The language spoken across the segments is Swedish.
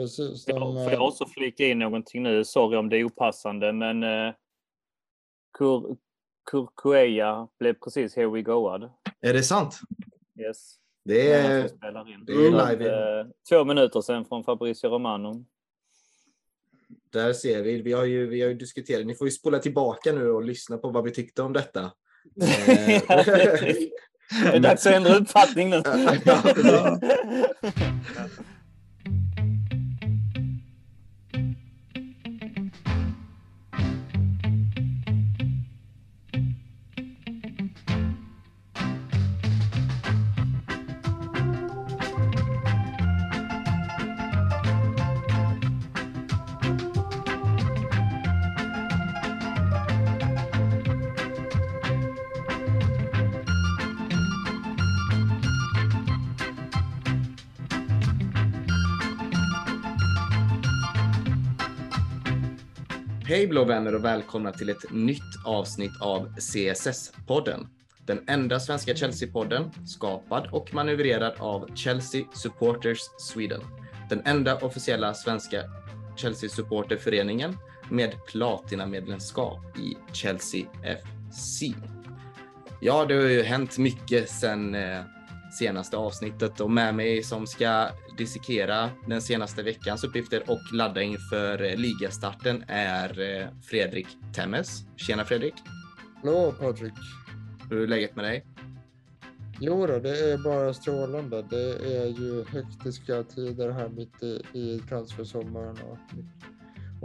Precis. De, jag, får jag också flika in någonting nu? Sorry om det är opassande, men uh, Kur, Kurkueya blev precis here we goad. Är det sant? Yes. Det är, det är live. Två minuter sedan från Fabrizio Romano. Där ser vi. Vi har ju, vi har ju diskuterat. Ni får ju spola tillbaka nu och lyssna på vad vi tyckte om detta. det är dags att ändra uppfattning nu. Hej blå vänner och välkomna till ett nytt avsnitt av CSS-podden. Den enda svenska Chelsea-podden skapad och manövrerad av Chelsea Supporters Sweden. Den enda officiella svenska Chelsea-supporterföreningen med platinamedlemskap i Chelsea FC. Ja, det har ju hänt mycket sedan eh, senaste avsnittet och med mig som ska dissekera den senaste veckans uppgifter och ladda inför eh, ligastarten är eh, Fredrik Temmes. Tjena Fredrik! Hallå Patrik! Hur är läget med dig? Jo då, det är bara strålande. Det är ju hektiska tider här mitt i, i transfersommaren och,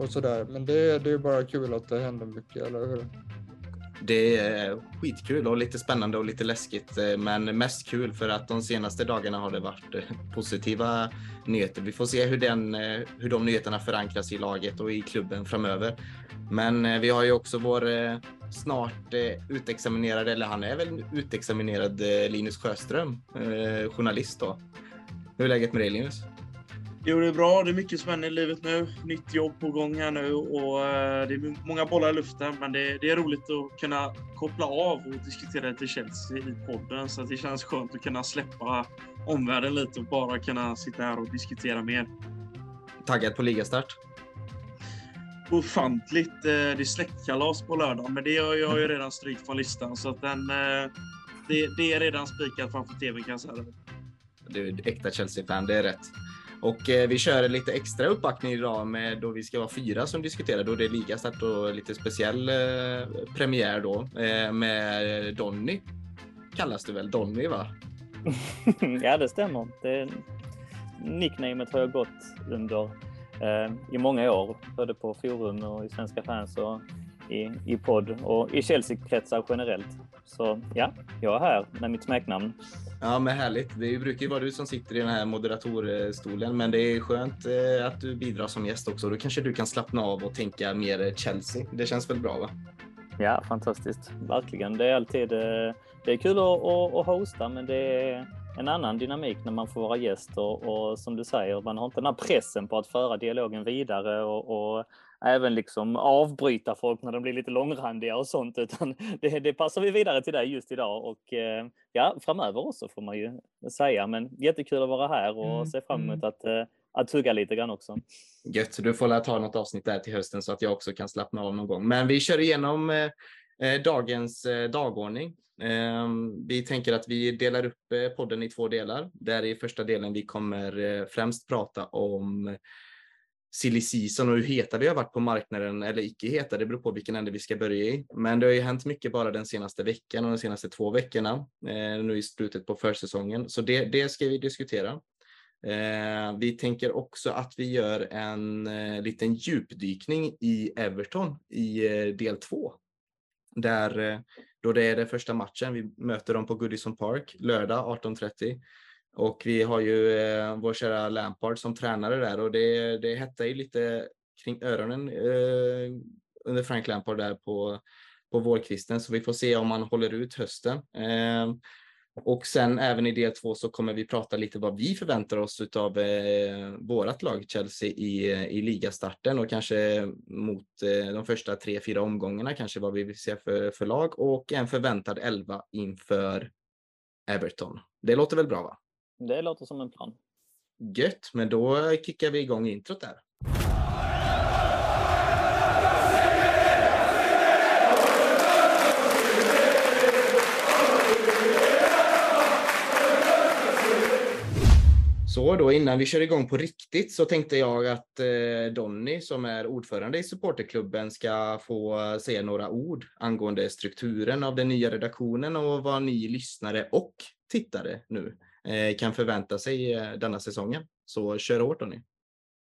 och sådär. Men det, det är bara kul att det händer mycket, eller hur? Det är eh, skitkul och lite spännande och lite läskigt, eh, men mest kul för att de senaste dagarna har det varit eh, positiva nyheter. Vi får se hur, den, hur de nyheterna förankras i laget och i klubben framöver. Men vi har ju också vår snart utexaminerade, eller han är väl utexaminerad Linus Sjöström, journalist då. Hur är läget med dig Linus? Jo, det är bra. Det är mycket spännande i livet nu. Nytt jobb på gång här nu och eh, det är många bollar i luften. Men det, det är roligt att kunna koppla av och diskutera lite Chelsea i podden. Så det känns skönt att kunna släppa omvärlden lite och bara kunna sitta här och diskutera mer. Taggad på ligastart? Ofantligt. Eh, det är släktkalas på lördag, men det har jag ju redan strykt från listan. Så att den, eh, det, det är redan spikat framför tvn kan jag säga. Du är äkta Chelsea-fan, det är rätt. Och eh, vi kör lite extra uppbackning idag med då vi ska vara fyra som diskuterar. Då det är ligastart och lite speciell eh, premiär då eh, med Donny. Kallas du väl Donny va? ja det stämmer. Det, nicknamet har jag gått under i många år, både på forum och i Svenska fans och i, i podd och i Chelsea-kretsar generellt. Så ja, jag är här med mitt smeknamn. Ja, men härligt. Det brukar ju vara du som sitter i den här moderatorstolen, men det är skönt eh, att du bidrar som gäst också. Då kanske du kan slappna av och tänka mer Chelsea. Det känns väl bra, va? Ja, fantastiskt. Verkligen. Det är alltid eh, det är kul att, att hosta, men det är en annan dynamik när man får vara gäst och, och som du säger, man har inte den här pressen på att föra dialogen vidare och, och även liksom avbryta folk när de blir lite långrandiga och sånt, utan det, det passar vi vidare till dig just idag och eh, ja, framöver också får man ju säga. Men jättekul att vara här och mm. se fram emot mm. att, eh, att tugga lite grann också. Gött, du får ta något avsnitt där till hösten så att jag också kan slappna av någon gång. Men vi kör igenom eh, dagens eh, dagordning. Ehm, vi tänker att vi delar upp podden i två delar. Där i första delen vi kommer främst prata om silly season och hur heta vi har varit på marknaden eller icke heta. Det beror på vilken ände vi ska börja i. Men det har ju hänt mycket bara den senaste veckan och de senaste två veckorna eh, nu i slutet på försäsongen. Så det, det ska vi diskutera. Eh, vi tänker också att vi gör en eh, liten djupdykning i Everton i eh, del två. Där eh, då det är den första matchen. Vi möter dem på Goodison Park lördag 18.30 och vi har ju eh, vår kära Lampard som tränare där och det, det hettar ju lite kring öronen eh, under Frank Lampard där på, på vårkvisten så vi får se om han håller ut hösten. Eh, och sen även i del två så kommer vi prata lite vad vi förväntar oss av eh, vårat lag Chelsea i, i ligastarten och kanske mot eh, de första tre, fyra omgångarna kanske vad vi vill se för, för lag och en förväntad elva inför Everton. Det låter väl bra va? Det låter som en plan. Gött, men då kickar vi igång introt där. Så då innan vi kör igång på riktigt så tänkte jag att eh, Donny som är ordförande i supporterklubben ska få säga några ord angående strukturen av den nya redaktionen och vad ni lyssnare och tittare nu Eh, kan förvänta sig eh, denna säsongen. Så kör hårt Donny.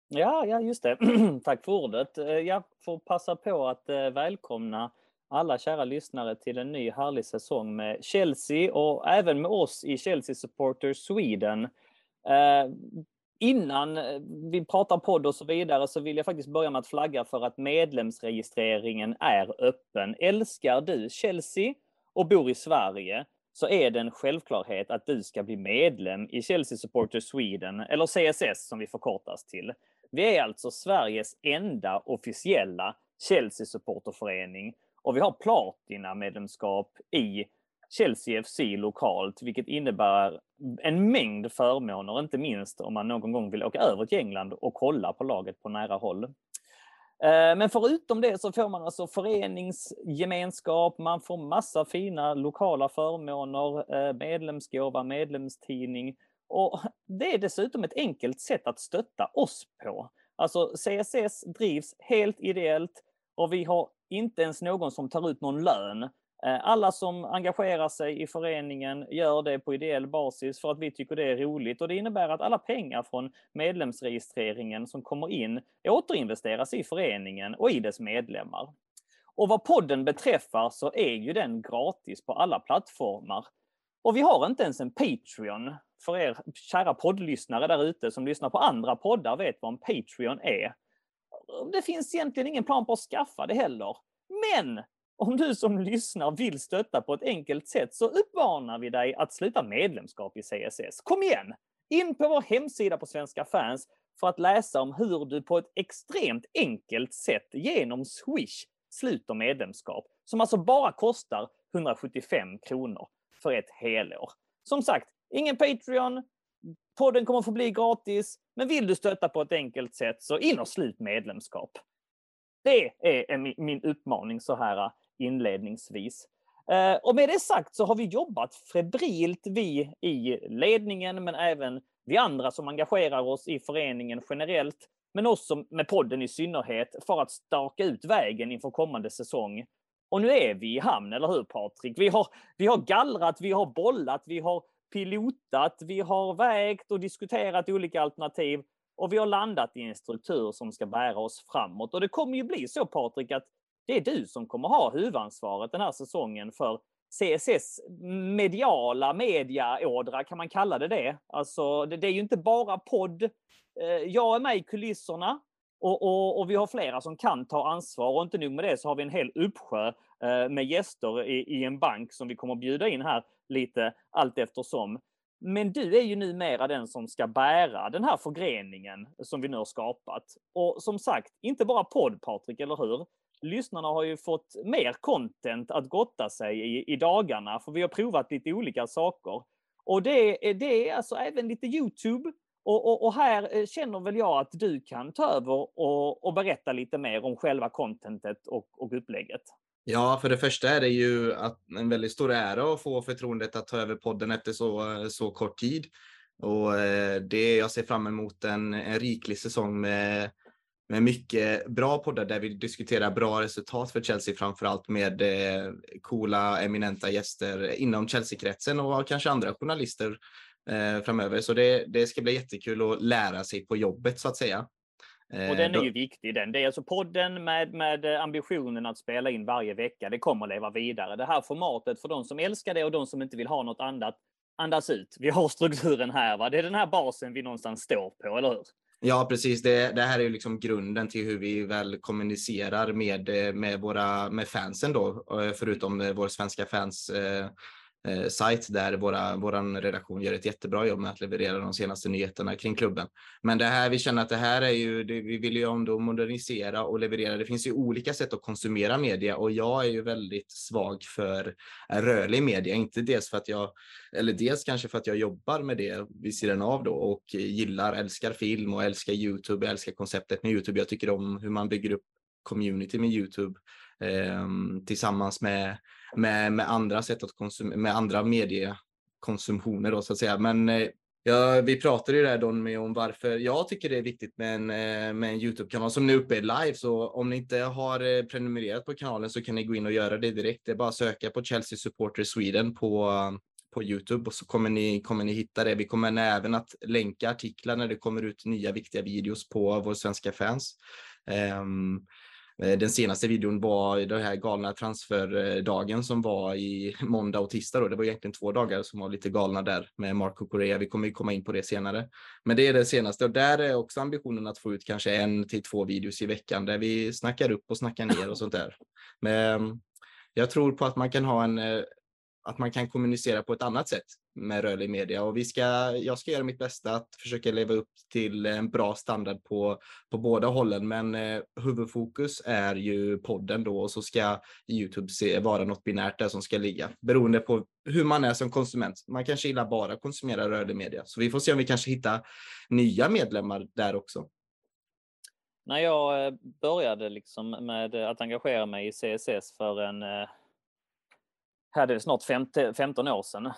Ja, ja, just det. Tack för ordet. Eh, jag får passa på att välkomna alla kära lyssnare till en ny härlig säsong med Chelsea och även med oss i Chelsea Supporters Sweden. Eh, innan vi pratar podd och så vidare så vill jag faktiskt börja med att flagga för att medlemsregistreringen är öppen. Älskar du Chelsea och bor i Sverige så är det en självklarhet att du ska bli medlem i Chelsea Supporters Sweden, eller CSS som vi förkortas till. Vi är alltså Sveriges enda officiella Chelsea-supporterförening och vi har platina-medlemskap i Chelsea FC lokalt, vilket innebär en mängd förmåner, inte minst om man någon gång vill åka över till England och kolla på laget på nära håll. Eh, men förutom det så får man alltså föreningsgemenskap, man får massa fina lokala förmåner, eh, medlemsgåva, medlemstidning och det är dessutom ett enkelt sätt att stötta oss på. Alltså CSS drivs helt ideellt och vi har inte ens någon som tar ut någon lön. Eh, alla som engagerar sig i föreningen gör det på ideell basis för att vi tycker det är roligt och det innebär att alla pengar från medlemsregistreringen som kommer in återinvesteras i föreningen och i dess medlemmar. Och vad podden beträffar så är ju den gratis på alla plattformar. Och vi har inte ens en Patreon. För er kära poddlyssnare där ute som lyssnar på andra poddar vet vad en Patreon är. Det finns egentligen ingen plan på att skaffa det heller. Men om du som lyssnar vill stötta på ett enkelt sätt så uppmanar vi dig att sluta medlemskap i CSS. Kom igen! In på vår hemsida på Svenska fans för att läsa om hur du på ett extremt enkelt sätt genom Swish sluter medlemskap, som alltså bara kostar 175 kronor för ett helår. Som sagt, ingen Patreon, podden kommer få bli gratis, men vill du stötta på ett enkelt sätt så in och slut medlemskap. Det är min uppmaning så här inledningsvis. Eh, och med det sagt så har vi jobbat febrilt, vi i ledningen, men även vi andra som engagerar oss i föreningen generellt, men också med podden i synnerhet, för att staka ut vägen inför kommande säsong. Och nu är vi i hamn, eller hur Patrik? Vi har, vi har gallrat, vi har bollat, vi har pilotat, vi har vägt och diskuterat olika alternativ och vi har landat i en struktur som ska bära oss framåt. Och det kommer ju bli så Patrik att det är du som kommer ha huvudansvaret den här säsongen för CSS mediala mediaådra, kan man kalla det det? Alltså, det, det är ju inte bara podd. Eh, jag är med i kulisserna och, och, och, vi har flera som kan ta ansvar och inte nog med det så har vi en hel uppsjö eh, med gäster i, i en bank som vi kommer bjuda in här lite allt eftersom. Men du är ju numera den som ska bära den här förgreningen som vi nu har skapat. Och som sagt, inte bara podd Patrik, eller hur? Lyssnarna har ju fått mer content att gotta sig i, i dagarna, för vi har provat lite olika saker. Och det, är, det är alltså även lite Youtube. Och, och, och, här eh, känner väl jag att du kan ta över och, och berätta lite mer om själva contentet och, och upplägget. Ja, för det första är det ju att en väldigt stor ära att få förtroendet att ta över podden efter så, så kort tid. Och eh, det, jag ser fram emot en, en riklig säsong med med mycket bra poddar där vi diskuterar bra resultat för Chelsea, framförallt med eh, coola, eminenta gäster inom Chelsea-kretsen och kanske andra journalister eh, framöver. Så det, det ska bli jättekul att lära sig på jobbet så att säga. Och den är ju viktig den. Det är alltså podden med, med ambitionen att spela in varje vecka. Det kommer leva vidare. Det här formatet för de som älskar det och de som inte vill ha något annat andas ut. Vi har strukturen här. Va? Det är den här basen vi någonstans står på, eller hur? Ja, precis. Det, det här är ju liksom grunden till hur vi väl kommunicerar med, eh, med, våra, med fansen då, eh, förutom eh, våra svenska fans. Eh, sajt där våra, våran redaktion gör ett jättebra jobb med att leverera de senaste nyheterna kring klubben. Men det här, vi känner att det här är ju, det, vi vill ju ändå modernisera och leverera. Det finns ju olika sätt att konsumera media och jag är ju väldigt svag för rörlig media, inte dels för att jag, eller dels kanske för att jag jobbar med det vid sidan av då och gillar, älskar film och älskar Youtube, älskar konceptet med Youtube. Jag tycker om hur man bygger upp community med Youtube eh, tillsammans med med, med andra sätt att konsumera, med andra mediekonsumtioner då så att säga. Men eh, Ja, vi pratade ju där Don om varför jag tycker det är viktigt med en, eh, med en Youtube-kanal som nu är uppe live. Så om ni inte har eh, prenumererat på kanalen så kan ni gå in och göra det direkt. Det är bara att söka på Chelsea Supporter Sweden på, på Youtube och så kommer ni, kommer ni hitta det. Vi kommer även att länka artiklar när det kommer ut nya viktiga videos på vår svenska fans. Um, Eh, den senaste videon var den här galna transferdagen som var i måndag och tisdag. Då. Det var egentligen två dagar som var lite galna där med Marco Correa. Vi kommer ju komma in på det senare. Men det är det senaste och där är också ambitionen att få ut kanske en till två videos i veckan där vi snackar upp och snackar ner och sånt där. Men jag tror på att man kan ha en eh, att man kan kommunicera på ett annat sätt med rörlig media och vi ska, jag ska göra mitt bästa att försöka leva upp till en bra standard på, på båda hållen. Men eh, huvudfokus är ju podden då och så ska Youtube se, vara något binärt där som ska ligga beroende på hur man är som konsument. Man kanske gillar bara att konsumera rörlig media, så vi får se om vi kanske hittar nya medlemmar där också. När jag eh, började liksom med att engagera mig i CSS för en eh, här är det snart 15 år sedan.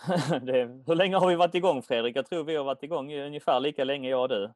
Det, hur länge har vi varit igång Fredrik? Jag tror vi har varit igång ungefär lika länge jag och du.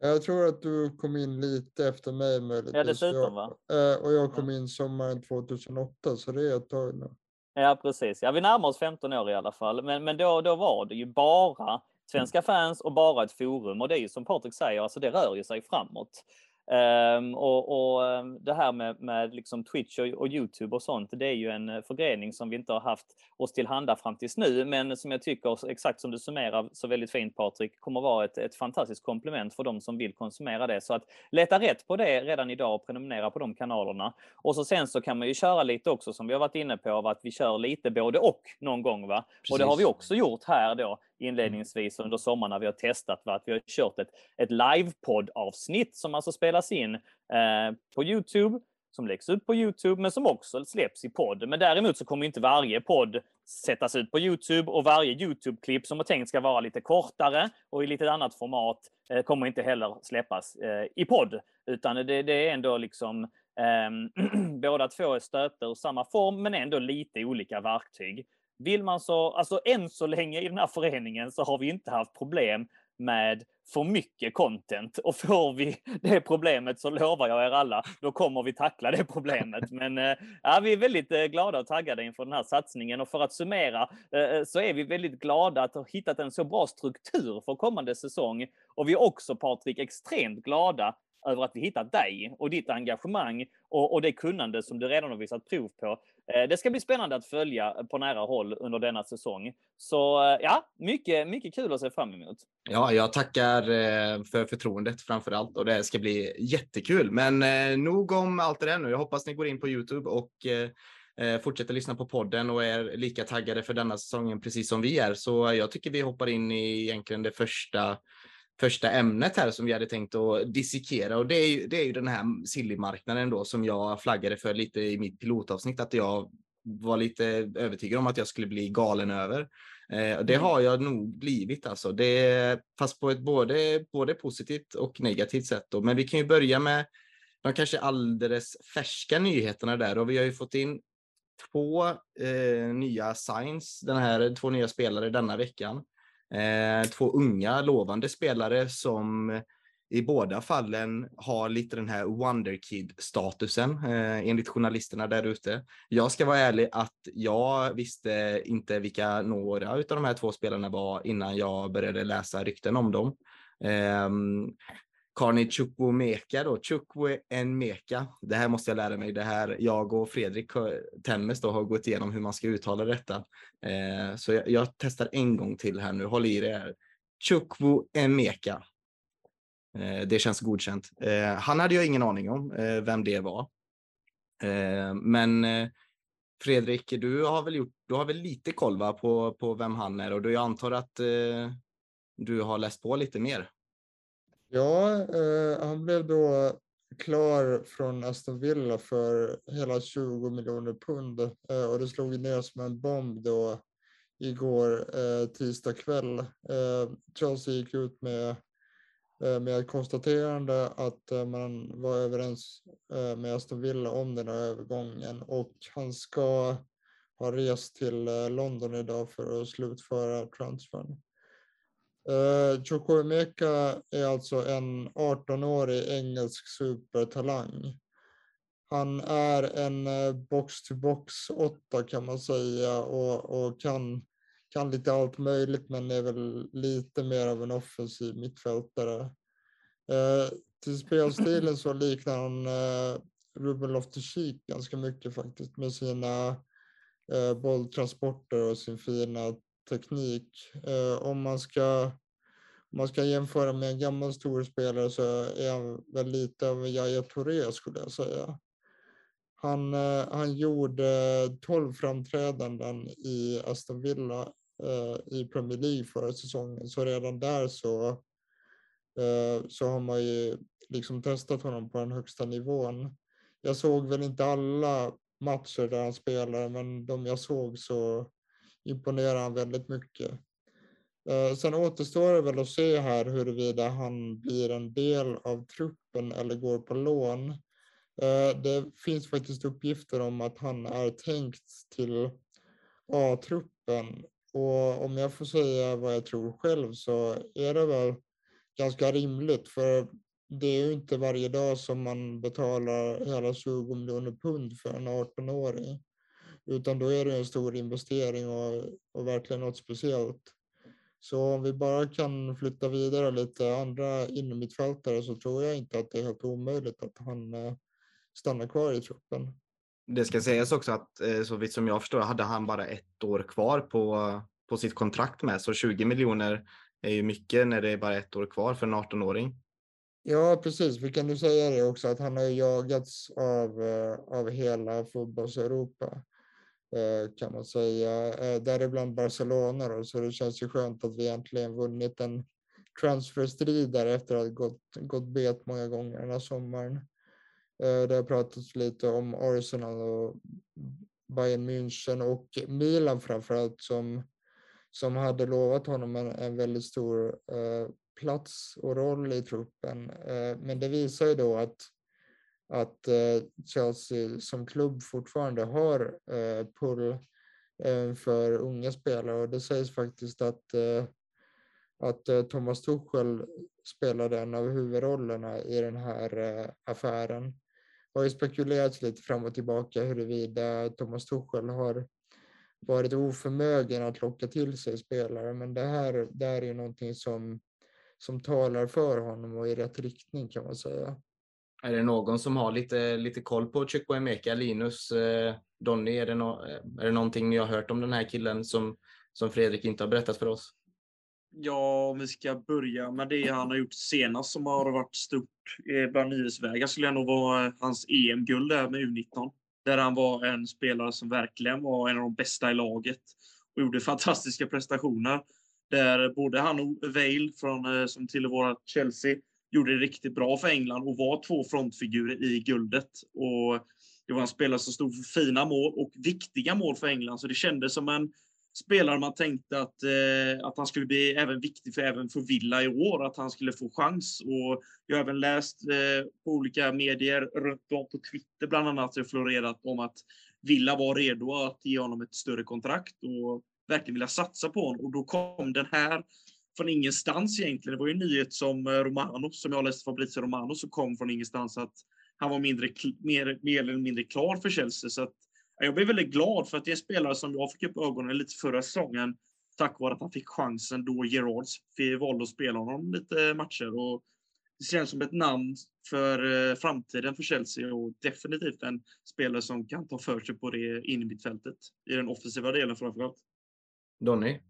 Jag tror att du kom in lite efter mig möjligtvis. Ja, dessutom va? Eh, och jag kom in sommaren 2008, så det är ett tag nu. Ja, precis. Ja, vi närmar oss 15 år i alla fall. Men, men då, då var det ju bara svenska fans och bara ett forum. Och det är ju som Patrik säger, alltså det rör ju sig framåt. Um, och, och ehm, det här med, med liksom Twitch och, och, Youtube och sånt, det är ju en eh, förgrening som vi inte har haft oss tillhanda fram tills nu, men som jag tycker, exakt som du summerar så väldigt fint Patrik, kommer vara ett, ett fantastiskt komplement för de som vill konsumera det. Så att leta rätt på det redan idag och prenumerera på de kanalerna. Och så sen så kan man ju köra lite också som vi har varit inne på, av att vi kör lite både och någon gång. Va? Och det har vi också gjort här då Mm. inledningsvis under sommaren när vi har testat. var Att vi har kört ett, ett livepodd-avsnitt som alltså spelas in eh, på Youtube, som läggs ut på Youtube, men som också släpps i podd. Men däremot så kommer inte varje podd sättas ut på Youtube och varje Youtube-klipp som är tänkt ska vara lite kortare och i lite annat format eh, kommer inte heller släppas eh, i podd. Utan det, det är ändå liksom ehm, båda två är stöpta ur samma form, men ändå lite olika verktyg. Vill man så, alltså än så länge i den här föreningen så har vi inte haft problem med för mycket content och får vi det problemet så lovar jag er alla, då kommer vi tackla det problemet. Men äh, ja, vi är väldigt äh, glada och taggade inför den här satsningen och för att summera äh, så är vi väldigt glada att ha hittat en så bra struktur för kommande säsong. Och vi är också Patrik extremt glada över att vi hittat dig och ditt engagemang och, och det kunnande som du redan har visat prov på. Eh, det ska bli spännande att följa på nära håll under denna säsong. Så eh, ja, mycket, mycket kul att se fram emot. Ja, jag tackar eh, för förtroendet framför allt och det ska bli jättekul. Men nog om allt det där nu. Jag hoppas ni går in på Youtube och fortsätter lyssna på podden och är lika taggade för denna säsongen precis som vi är. Så jag tycker vi hoppar in i egentligen det första första ämnet här som vi hade tänkt att dissekera och det är ju, det är ju den här sillymarknaden då som jag flaggade för lite i mitt pilotavsnitt att jag var lite övertygad om att jag skulle bli galen över. Eh, det mm. har jag nog blivit alltså. Det, fast på ett både, både positivt och negativt sätt. Då. Men vi kan ju börja med de kanske alldeles färska nyheterna där och vi har ju fått in två eh, nya signs, den här, två nya spelare denna veckan. Eh, två unga lovande spelare som eh, i båda fallen har lite den här Wonderkid-statusen eh, enligt journalisterna där ute. Jag ska vara ärlig att jag visste inte vilka några av de här två spelarna var innan jag började läsa rykten om dem. Eh, Karni Chukwumeka då, Chukwuemeka. Det här måste jag lära mig. Det här, jag och Fredrik Temmes då har gått igenom hur man ska uttala detta. Eh, så jag, jag, testar en gång till här nu. Håll i det här. Chukwuemeka. Eh, det känns godkänt. Eh, han hade jag ingen aning om eh, vem det var. Eh, men eh, Fredrik, du har väl, gjort, du har väl lite koll va, på, på vem han är och då jag antar att eh, du har läst på lite mer? Ja, eh, han blev då klar från Aston Villa för hela 20 miljoner pund eh, och det slog ner som en bomb då igår eh, tisdag kväll. Eh, Chelsea gick ut med, eh, med ett konstaterande att eh, man var överens eh, med Aston Villa om den här övergången och han ska ha rest till eh, London idag för att slutföra transfern. Eh, uh, Chukwuemeka är alltså en 18-årig engelsk supertalang. Han är en eh, box-to-box åtta kan man säga och, och kan, kan lite allt möjligt men är väl lite mer av en offensiv mittfältare. Eh, till spelstilen så liknar han eh, Ruben Loftus-Cheek ganska mycket faktiskt med sina eh, bolltransporter och sin fina teknik. Eh, om man ska om man ska jämföra med en gammal stor spelare så är han väl lite av Yahya Touré skulle jag säga. Han, eh, han gjorde 12 framträdanden i Aston Villa eh, i Premier League förra säsongen, så redan där så, så har man ju liksom testat honom på den högsta nivån. Jag såg väl inte alla matcher där han spelade, men de jag såg så imponerar han väldigt mycket. Eh, sen återstår det väl att se här huruvida han blir en del av truppen eller går på lån. Eh, det finns faktiskt uppgifter om att han är tänkt till A-truppen och om jag får säga vad jag tror själv så är det väl ganska rimligt för det är ju inte varje dag som man betalar hela 20 miljoner pund för en 18-åring. Utan då är det en stor investering och, och verkligen något speciellt. Så om vi bara kan flytta vidare lite andra innermittfältare så tror jag inte att det är helt omöjligt att han stannar kvar i truppen. Det ska sägas också att så vitt som jag förstår hade han bara ett år kvar på, på sitt kontrakt med, så 20 miljoner är ju mycket när det är bara ett år kvar för en 18-åring. Ja, precis. Vi kan ju säga det också att han har jagats av, av hela fotbolls-Europa Eh, kan man säga. Eh, däribland Barcelona då, så det känns ju skönt att vi äntligen vunnit en transferstrid där efter att ha gått, gått bet många gånger den här sommaren. Eh, det har pratats lite om Arsenal och Bayern München och Milan framförallt som, som hade lovat honom en, en väldigt stor eh, plats och roll i truppen. Eh, men det visar ju då att att eh, Chelsea som klubb fortfarande har eh, pull eh, för unga spelare och det sägs faktiskt att, att Thomas Tuchel spelade en av huvudrollerna i den här affären. Det har ju spekulerats lite fram och tillbaka huruvida Thomas Tuchel har varit oförmögen att locka till sig spelare men det här, det här är ju någonting som, som talar för honom och i rätt riktning kan man säga. Är det någon som har lite, lite koll på Chukwuemeka, Linus, eh, Donny? Är det, no eh, är det någonting ni har hört om den här killen som, som Fredrik inte har berättat för oss? Ja, om vi ska börja med det han har gjort senast som har varit stort eh, bland nyhetsvägar skulle jag nog vara eh, hans EM-guld där med U19. Där han var en spelare som verkligen var en av de bästa i laget och gjorde fantastiska prestationer. Där både han och Vail, från, som tillhör våra Chelsea gjorde det riktigt bra för England och var två frontfigurer i guldet. Och det var en spelare som stod för fina mål och viktiga mål för England, så det kändes som en spelare man tänkte att, eh, att han skulle bli även viktig för, även för Villa i år, att han skulle få chans. Och jag har även läst eh, på olika medier, runt om på Twitter bland annat, det florerat om att Villa var redo att ge honom ett större kontrakt och verkligen vilja satsa på honom. Och då kom den här från ingenstans egentligen. Det var ju en nyhet som eh, Romano, som jag läste Fabrizio Romano, som kom från ingenstans att han var mindre, mer, mer eller mindre klar för Chelsea. Så att, jag blev väldigt glad för att det är en spelare som jag fick upp ögonen lite förra säsongen tack vare att han fick chansen då Gerards valde att spela honom lite matcher. Och det känns som ett namn för eh, framtiden för Chelsea och definitivt en spelare som kan ta för sig på det innermittfältet i den offensiva delen framförallt. Donny?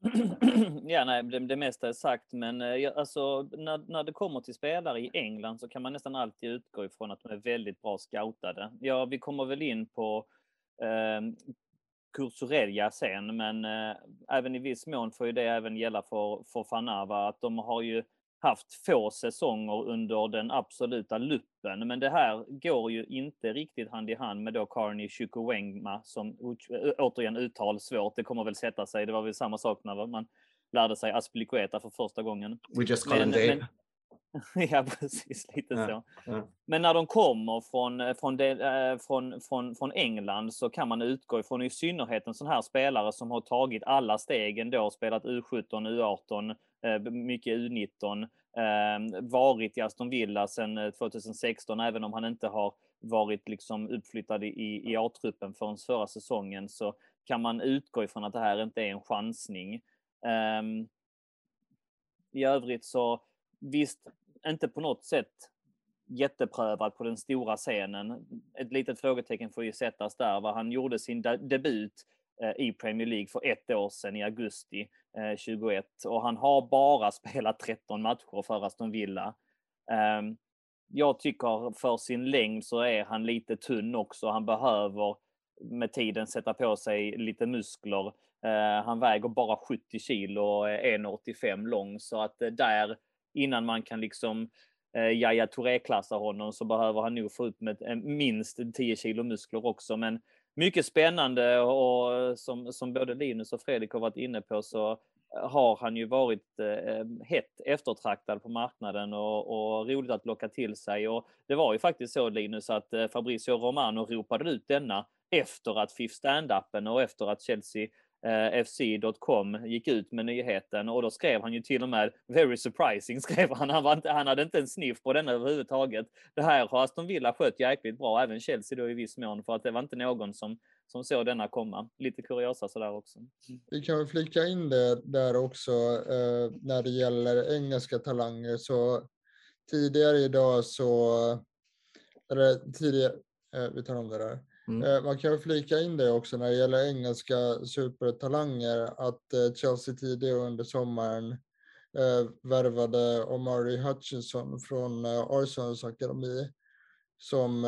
ja, nej, det, det mesta är sagt, men eh, alltså, när, när det kommer till spelare i England så kan man nästan alltid utgå ifrån att de är väldigt bra scoutade. Ja, vi kommer väl in på ehm, Kursurelja sen, men eh, även i viss mån får ju det även gälla för, för Fanava att de har ju haft få säsonger under den absoluta luppen. Men det här går ju inte riktigt hand i hand med då Carney Chukwuemma som återigen uttal svårt. Det kommer väl sätta sig. Det var väl samma sak när man lärde sig Aspilicueta för första gången. We just call men, men, ja, precis. Lite ja, så. Ja. Men när de kommer från, eh, från, det, äh, från, från, från England så kan man utgå ifrån i synnerhet en sån här spelare som har tagit alla stegen då, spelat U17, U18, äh, Eh, mycket U19, ehm, varit i Aston Villa sedan eh, 2016, även om han inte har varit liksom uppflyttad i, i A-truppen förrän förra säsongen så kan man utgå ifrån att det här inte är en chansning. Um, I övrigt så visst, inte på något sätt jätteprövad på den stora scenen. Ett litet frågetecken får ju sättas där. Vad han gjorde sin debut eh, i Premier League för ett år sedan i augusti Eh, 21 och han har bara spelat 13 matcher för Aston Villa. Eh, jag tycker för sin längd så är han lite tunn också. Han behöver med tiden sätta på sig lite muskler. Eh, han väger bara 70 kilo och är 1,85 lång så att eh, där innan man kan liksom eh, Jaja Yahya Touré-klassa honom så behöver han nog få upp med eh, minst 10 kilo muskler också. Men mycket spännande och som, som både Linus och Fredrik har varit inne på så eh, har han ju varit eh, eh, hett eftertraktad på marknaden och, och, roligt att locka till sig. Och det var ju faktiskt så Linus att eh, Fabrizio Romano ropade ut denna efter att FIF Stand-upen och efter att Chelsea Eh, FC.com gick ut med nyheten och då skrev han ju till och med very surprising skrev han. Han, var inte, han hade inte en sniff på den överhuvudtaget. Det här har Aston Villa skött jäkligt bra, även Chelsea då i viss mån för att det var inte någon som som såg denna komma. Lite kuriosa sådär också. Vi kan väl flika in det där också eh, när det gäller engelska talanger så tidigare idag så, eller tidigare, eh, vi tar om det där. Mm. Eh, man kan ju flika in det också när det gäller engelska supertalanger att eh, Chelsea tidigare under sommaren eh, värvade Omari Hutchinson från eh, Arsenals akademi som,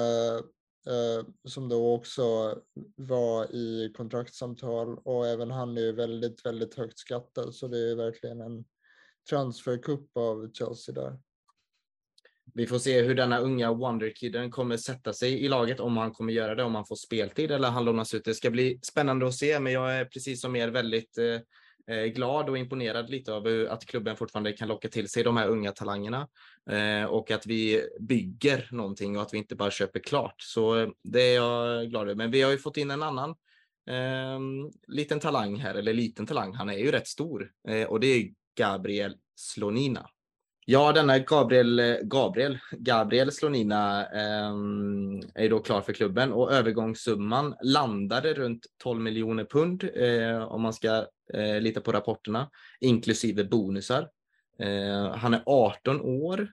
som då också var i kontraktsamtal och även han är ju väldigt, väldigt högt skattad så det är verkligen en transferkupp av Chelsea där. Vi får se hur denna unga Wonderkiden kommer sätta sig i laget, om han kommer göra det, om han får speltid eller han lånas ut. Det ska bli spännande att se, men jag är precis som er väldigt eh, eh glad och imponerad lite av att klubben fortfarande kan locka till sig de här unga talangerna eh, och att vi bygger någonting och att vi inte bara köper klart. Så eh, det är jag glad över. Men vi har ju fått in en annan eh, liten talang här, eller liten talang. Han är ju rätt stor eh, och det är Gabriel Slonina. Ja, denna Gabriel, eh, Gabriel, Gabriel Slonina eh, är då klar för klubben och övergångssumman landade runt 12 miljoner pund eh, om man ska eh, lita på rapporterna, inklusive bonusar. Eh, han är 18 år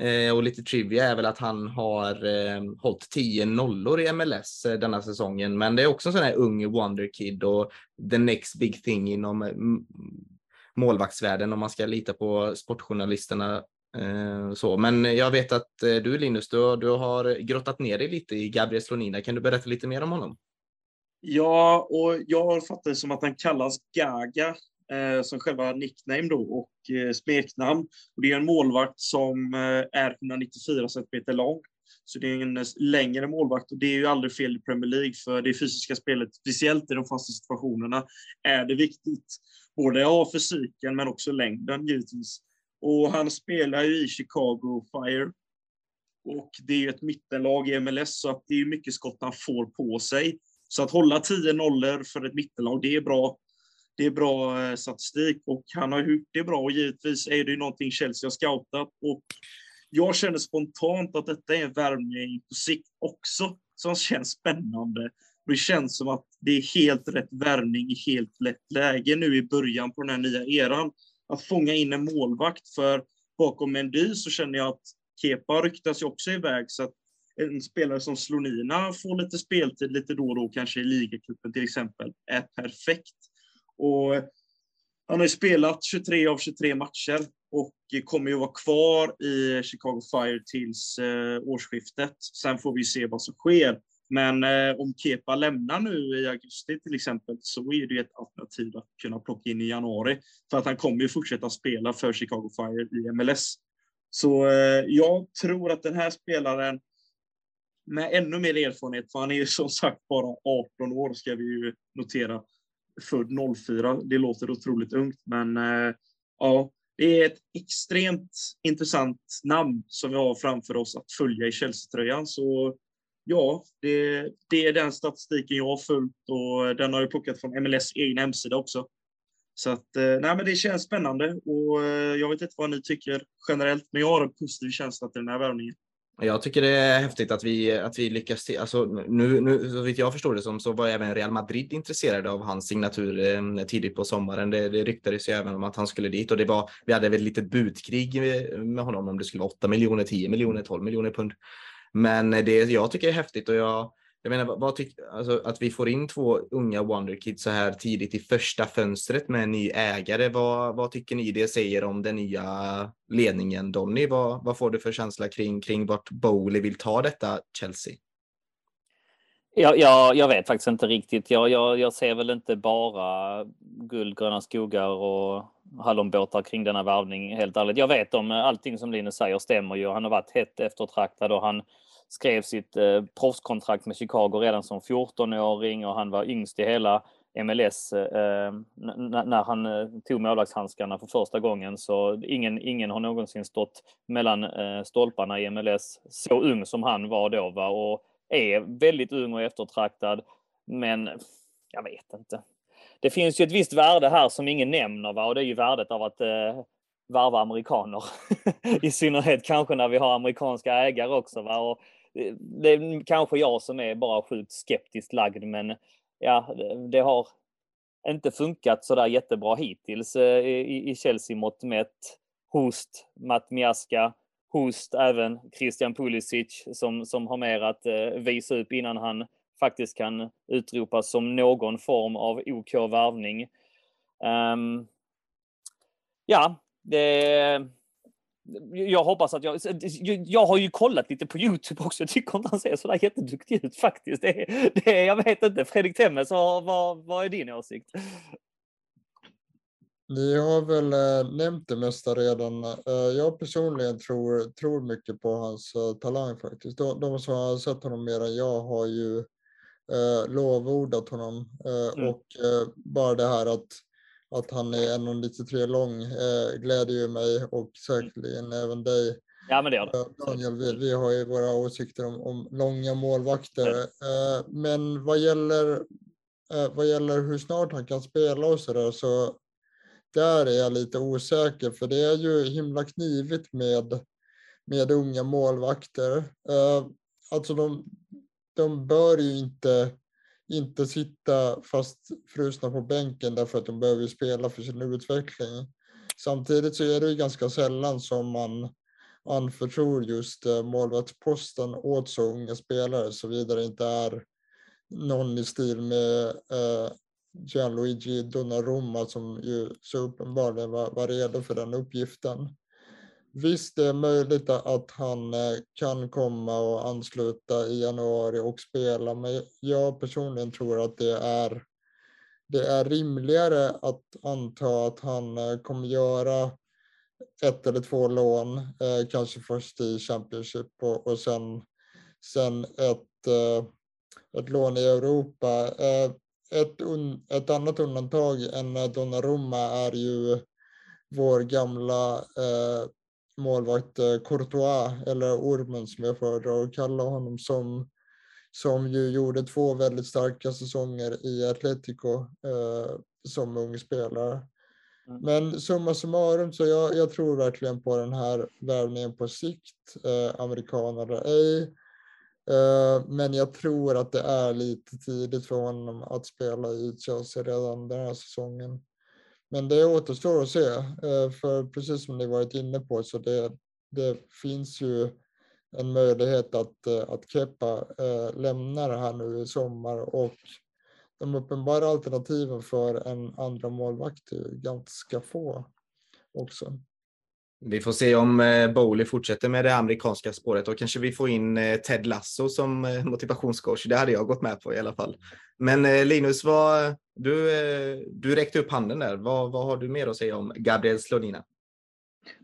eh, och lite trivia är väl att han har eh, hållit 10 nollor i MLS eh, denna säsongen. Men det är också en sån här ung wonderkid och the next big thing inom mm, målvaktsvärlden om man ska lita på sportjournalisterna. Eh, så. Men jag vet att eh, du Linus, du, du har grottat ner dig lite i Gabriel Slonina. Kan du berätta lite mer om honom? Ja, och jag har fattat det som att han kallas Gaga eh, som själva nickname då och eh, smeknamn. Och det är en målvakt som eh, är 194 cm lång. Så det är en eh, längre målvakt och det är ju aldrig fel i Premier League för det fysiska spelet, speciellt i de fasta situationerna, är det viktigt både av fysiken men också längden givetvis. Och han spelar ju i Chicago Fire. Och det är ju ett mittenlag i MLS så att det är mycket skott han får på sig. Så att hålla 10 nollor för ett mittenlag, det är bra. Det är bra eh, statistik och han har gjort det bra och givetvis är det ju någonting Chelsea har scoutat och jag känner spontant att detta är en värvning på sikt också som känns spännande. Det känns som att det är helt rätt värvning i helt rätt läge nu i början på den här nya eran. Att fånga in en målvakt, för bakom Mendy så känner jag att Kepa ryktas ju också iväg, så att en spelare som Slonina får lite speltid lite då och då, kanske i ligacupen till exempel, är perfekt. Och han har ju spelat 23 av 23 matcher och kommer ju vara kvar i Chicago Fire tills eh, årsskiftet. Sen får vi se vad som sker. Men eh, om Kepa lämnar nu i augusti till exempel så är det ett alternativ att kunna plocka in i januari. För att han kommer ju fortsätta spela för Chicago Fire i MLS. Så eh, jag tror att den här spelaren med ännu mer erfarenhet, för han är ju som sagt bara 18 år ska vi ju notera, född 04. Det låter otroligt ungt, men eh, ja, det är ett extremt intressant namn som vi har framför oss att följa i Chelsea-tröjan. Så ja, det, det, är den statistiken jag har följt och den har jag plockat från MLS egen hemsida också. Så att, eh, nej, men det känns spännande och eh, jag vet inte vad ni tycker generellt, men jag har en positiv känsla till den här värvningen. Jag tycker det är häftigt att vi, att vi lyckas. Till, alltså nu, nu, så vitt jag förstår det som så var även Real Madrid intresserade av hans signatur eh, tidigt på sommaren. Det, det ryktades ju även om att han skulle dit och det var, vi hade väl ett litet budkrig med, med honom om det skulle vara 8 miljoner, 10 miljoner, 12 miljoner pund. Men det jag tycker är häftigt och jag, jag menar, vad tyck, alltså, att vi får in två unga Wonderkids så här tidigt i första fönstret med en ny ägare. Vad, vad tycker ni det säger om den nya ledningen? Donny, vad, vad får du för känsla kring, kring vart Bowley vill ta detta Chelsea? Ja, jag, jag vet faktiskt inte riktigt. Jag, jag, jag ser väl inte bara guld, gröna skogar och hallonbåtar kring denna värvning, helt ärligt. Jag vet om eh, allting som Linus säger stämmer ju. Han har varit hett eftertraktad och han skrev sitt eh, proffskontrakt med Chicago redan som 14-åring och han var yngst i hela MLS eh, eh när han eh, tog målvaktshandskarna för första gången. Så ingen, ingen har någonsin stått mellan eh, stolparna i MLS så ung som han var då. Va? Och är väldigt ung och eftertraktad. Men jag vet inte. Det finns ju ett visst värde här som ingen nämner va? och det är ju värdet av att eh, varva amerikaner. I synnerhet kanske när vi har amerikanska ägare också. Va? Och eh, det är kanske jag som är bara sjukt skeptiskt lagd, men ja, det har inte funkat så där jättebra hittills eh, i, Chelsea mått mätt. Host Matt Miaska, host även Christian Pulisic som, som har mer att eh, visa upp innan han faktiskt kan utropas som någon form av OK värvning. Um, ja, det jag hoppas att jag... Jag har ju kollat lite på Youtube också. Jag tycker inte han ser sådär jätteduktig ut faktiskt. Det, det, jag vet inte. Fredrik Temmes, vad, vad, vad är din åsikt? Ni har väl eh, nämnt det mesta redan. Eh, jag personligen tror, tror mycket på hans eh, talang faktiskt. De, de, som har sett honom mer än jag har ju äh, lovordat honom. Mm. Och bara det här att att han är 1,93 lång eh, gläder ju mig och säkerligen mm. även dig. Ja, men det gör det. Eh, Daniel, vi, vi har ju våra åsikter om, om långa målvakter. Mm. Eh, men vad gäller, eh, vad gäller hur snart han kan spela och så där så där är jag lite osäker för det är ju himla knivigt med, med unga målvakter. Eh, alltså de, de bör ju inte inte sitta fast frusna på bänken därför att de behöver spela för sin utveckling. Samtidigt så är det ju ganska sällan som man anförtror just eh, målvaktsposten åt så unga spelare såvida det inte är någon i stil med eh, Gianluigi Donnarumma som ju så uppenbarligen var, var redo för den uppgiften. Visst, det är möjligt att han eh, kan komma och ansluta i januari och spela, men jag personligen tror att det är, det är rimligare att anta att han eh, kommer göra ett eller två lån, eh, kanske först i Championship och, och sen, sen ett, eh, ett lån i Europa. Ett, un, ett annat undantag än Donnarumma är ju vår gamla eh, målvakt eh, Courtois, eller Ormen som jag föredrar att kalla honom, som, som ju gjorde två väldigt starka säsonger i Atletico eh, som ung spelare. Mm. Men summa summarum så jag, jag tror verkligen på den här värvningen på sikt, eh, amerikan eller ej. Eh, men jag tror att det är lite tidigt för honom att spela i Chelsea redan den här säsongen. Men det återstår att se, eh, för precis som ni varit inne på så det, det finns ju en möjlighet att, eh, att Kepa eh, lämnar här nu i sommar och de uppenbara alternativen för en andra målvakt är ganska få också. Vi får se om eh, Bowley fortsätter med det amerikanska spåret. Då kanske vi får in eh, Ted Lasso som eh, motivationscoach. Det hade jag gått med på i alla fall. Men Linus, vad, du, du räckte upp handen där. Vad, vad har du mer att säga om Gabriel Slonina?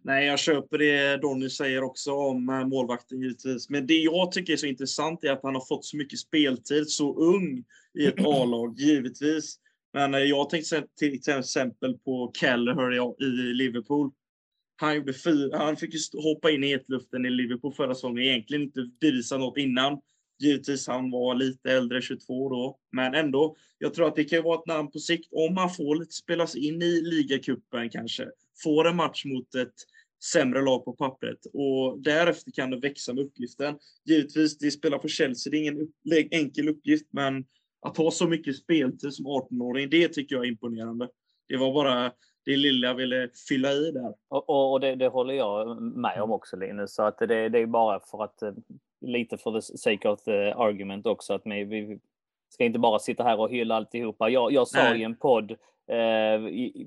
Nej, jag köper det Donny säger också om målvakten givetvis. Men det jag tycker är så intressant är att han har fått så mycket speltid, så ung i ett A-lag, givetvis. Men jag tänkte till exempel på Kelleher i Liverpool. Han, gjorde fyra, han fick ju hoppa in i hetluften i Liverpool förra säsongen. Egentligen inte bevisa något innan. Givetvis, han var lite äldre, 22 då. Men ändå, jag tror att det kan vara ett namn på sikt. Om han får lite spelas in i ligacupen kanske. Får en match mot ett sämre lag på pappret. Och därefter kan det växa med uppgiften. Givetvis, det spelar för Chelsea. Det är ingen enkel uppgift, men att ha så mycket speltid som 18-åring, det tycker jag är imponerande. Det var bara det lilla ville fylla i där. Och, och det, det, håller jag med om också Linus. Så att det, det är bara för att eh, lite för the sake of the argument också att vi, vi ska inte bara sitta här och hylla alltihopa. Jag, jag sa Nej. i en podd eh, i,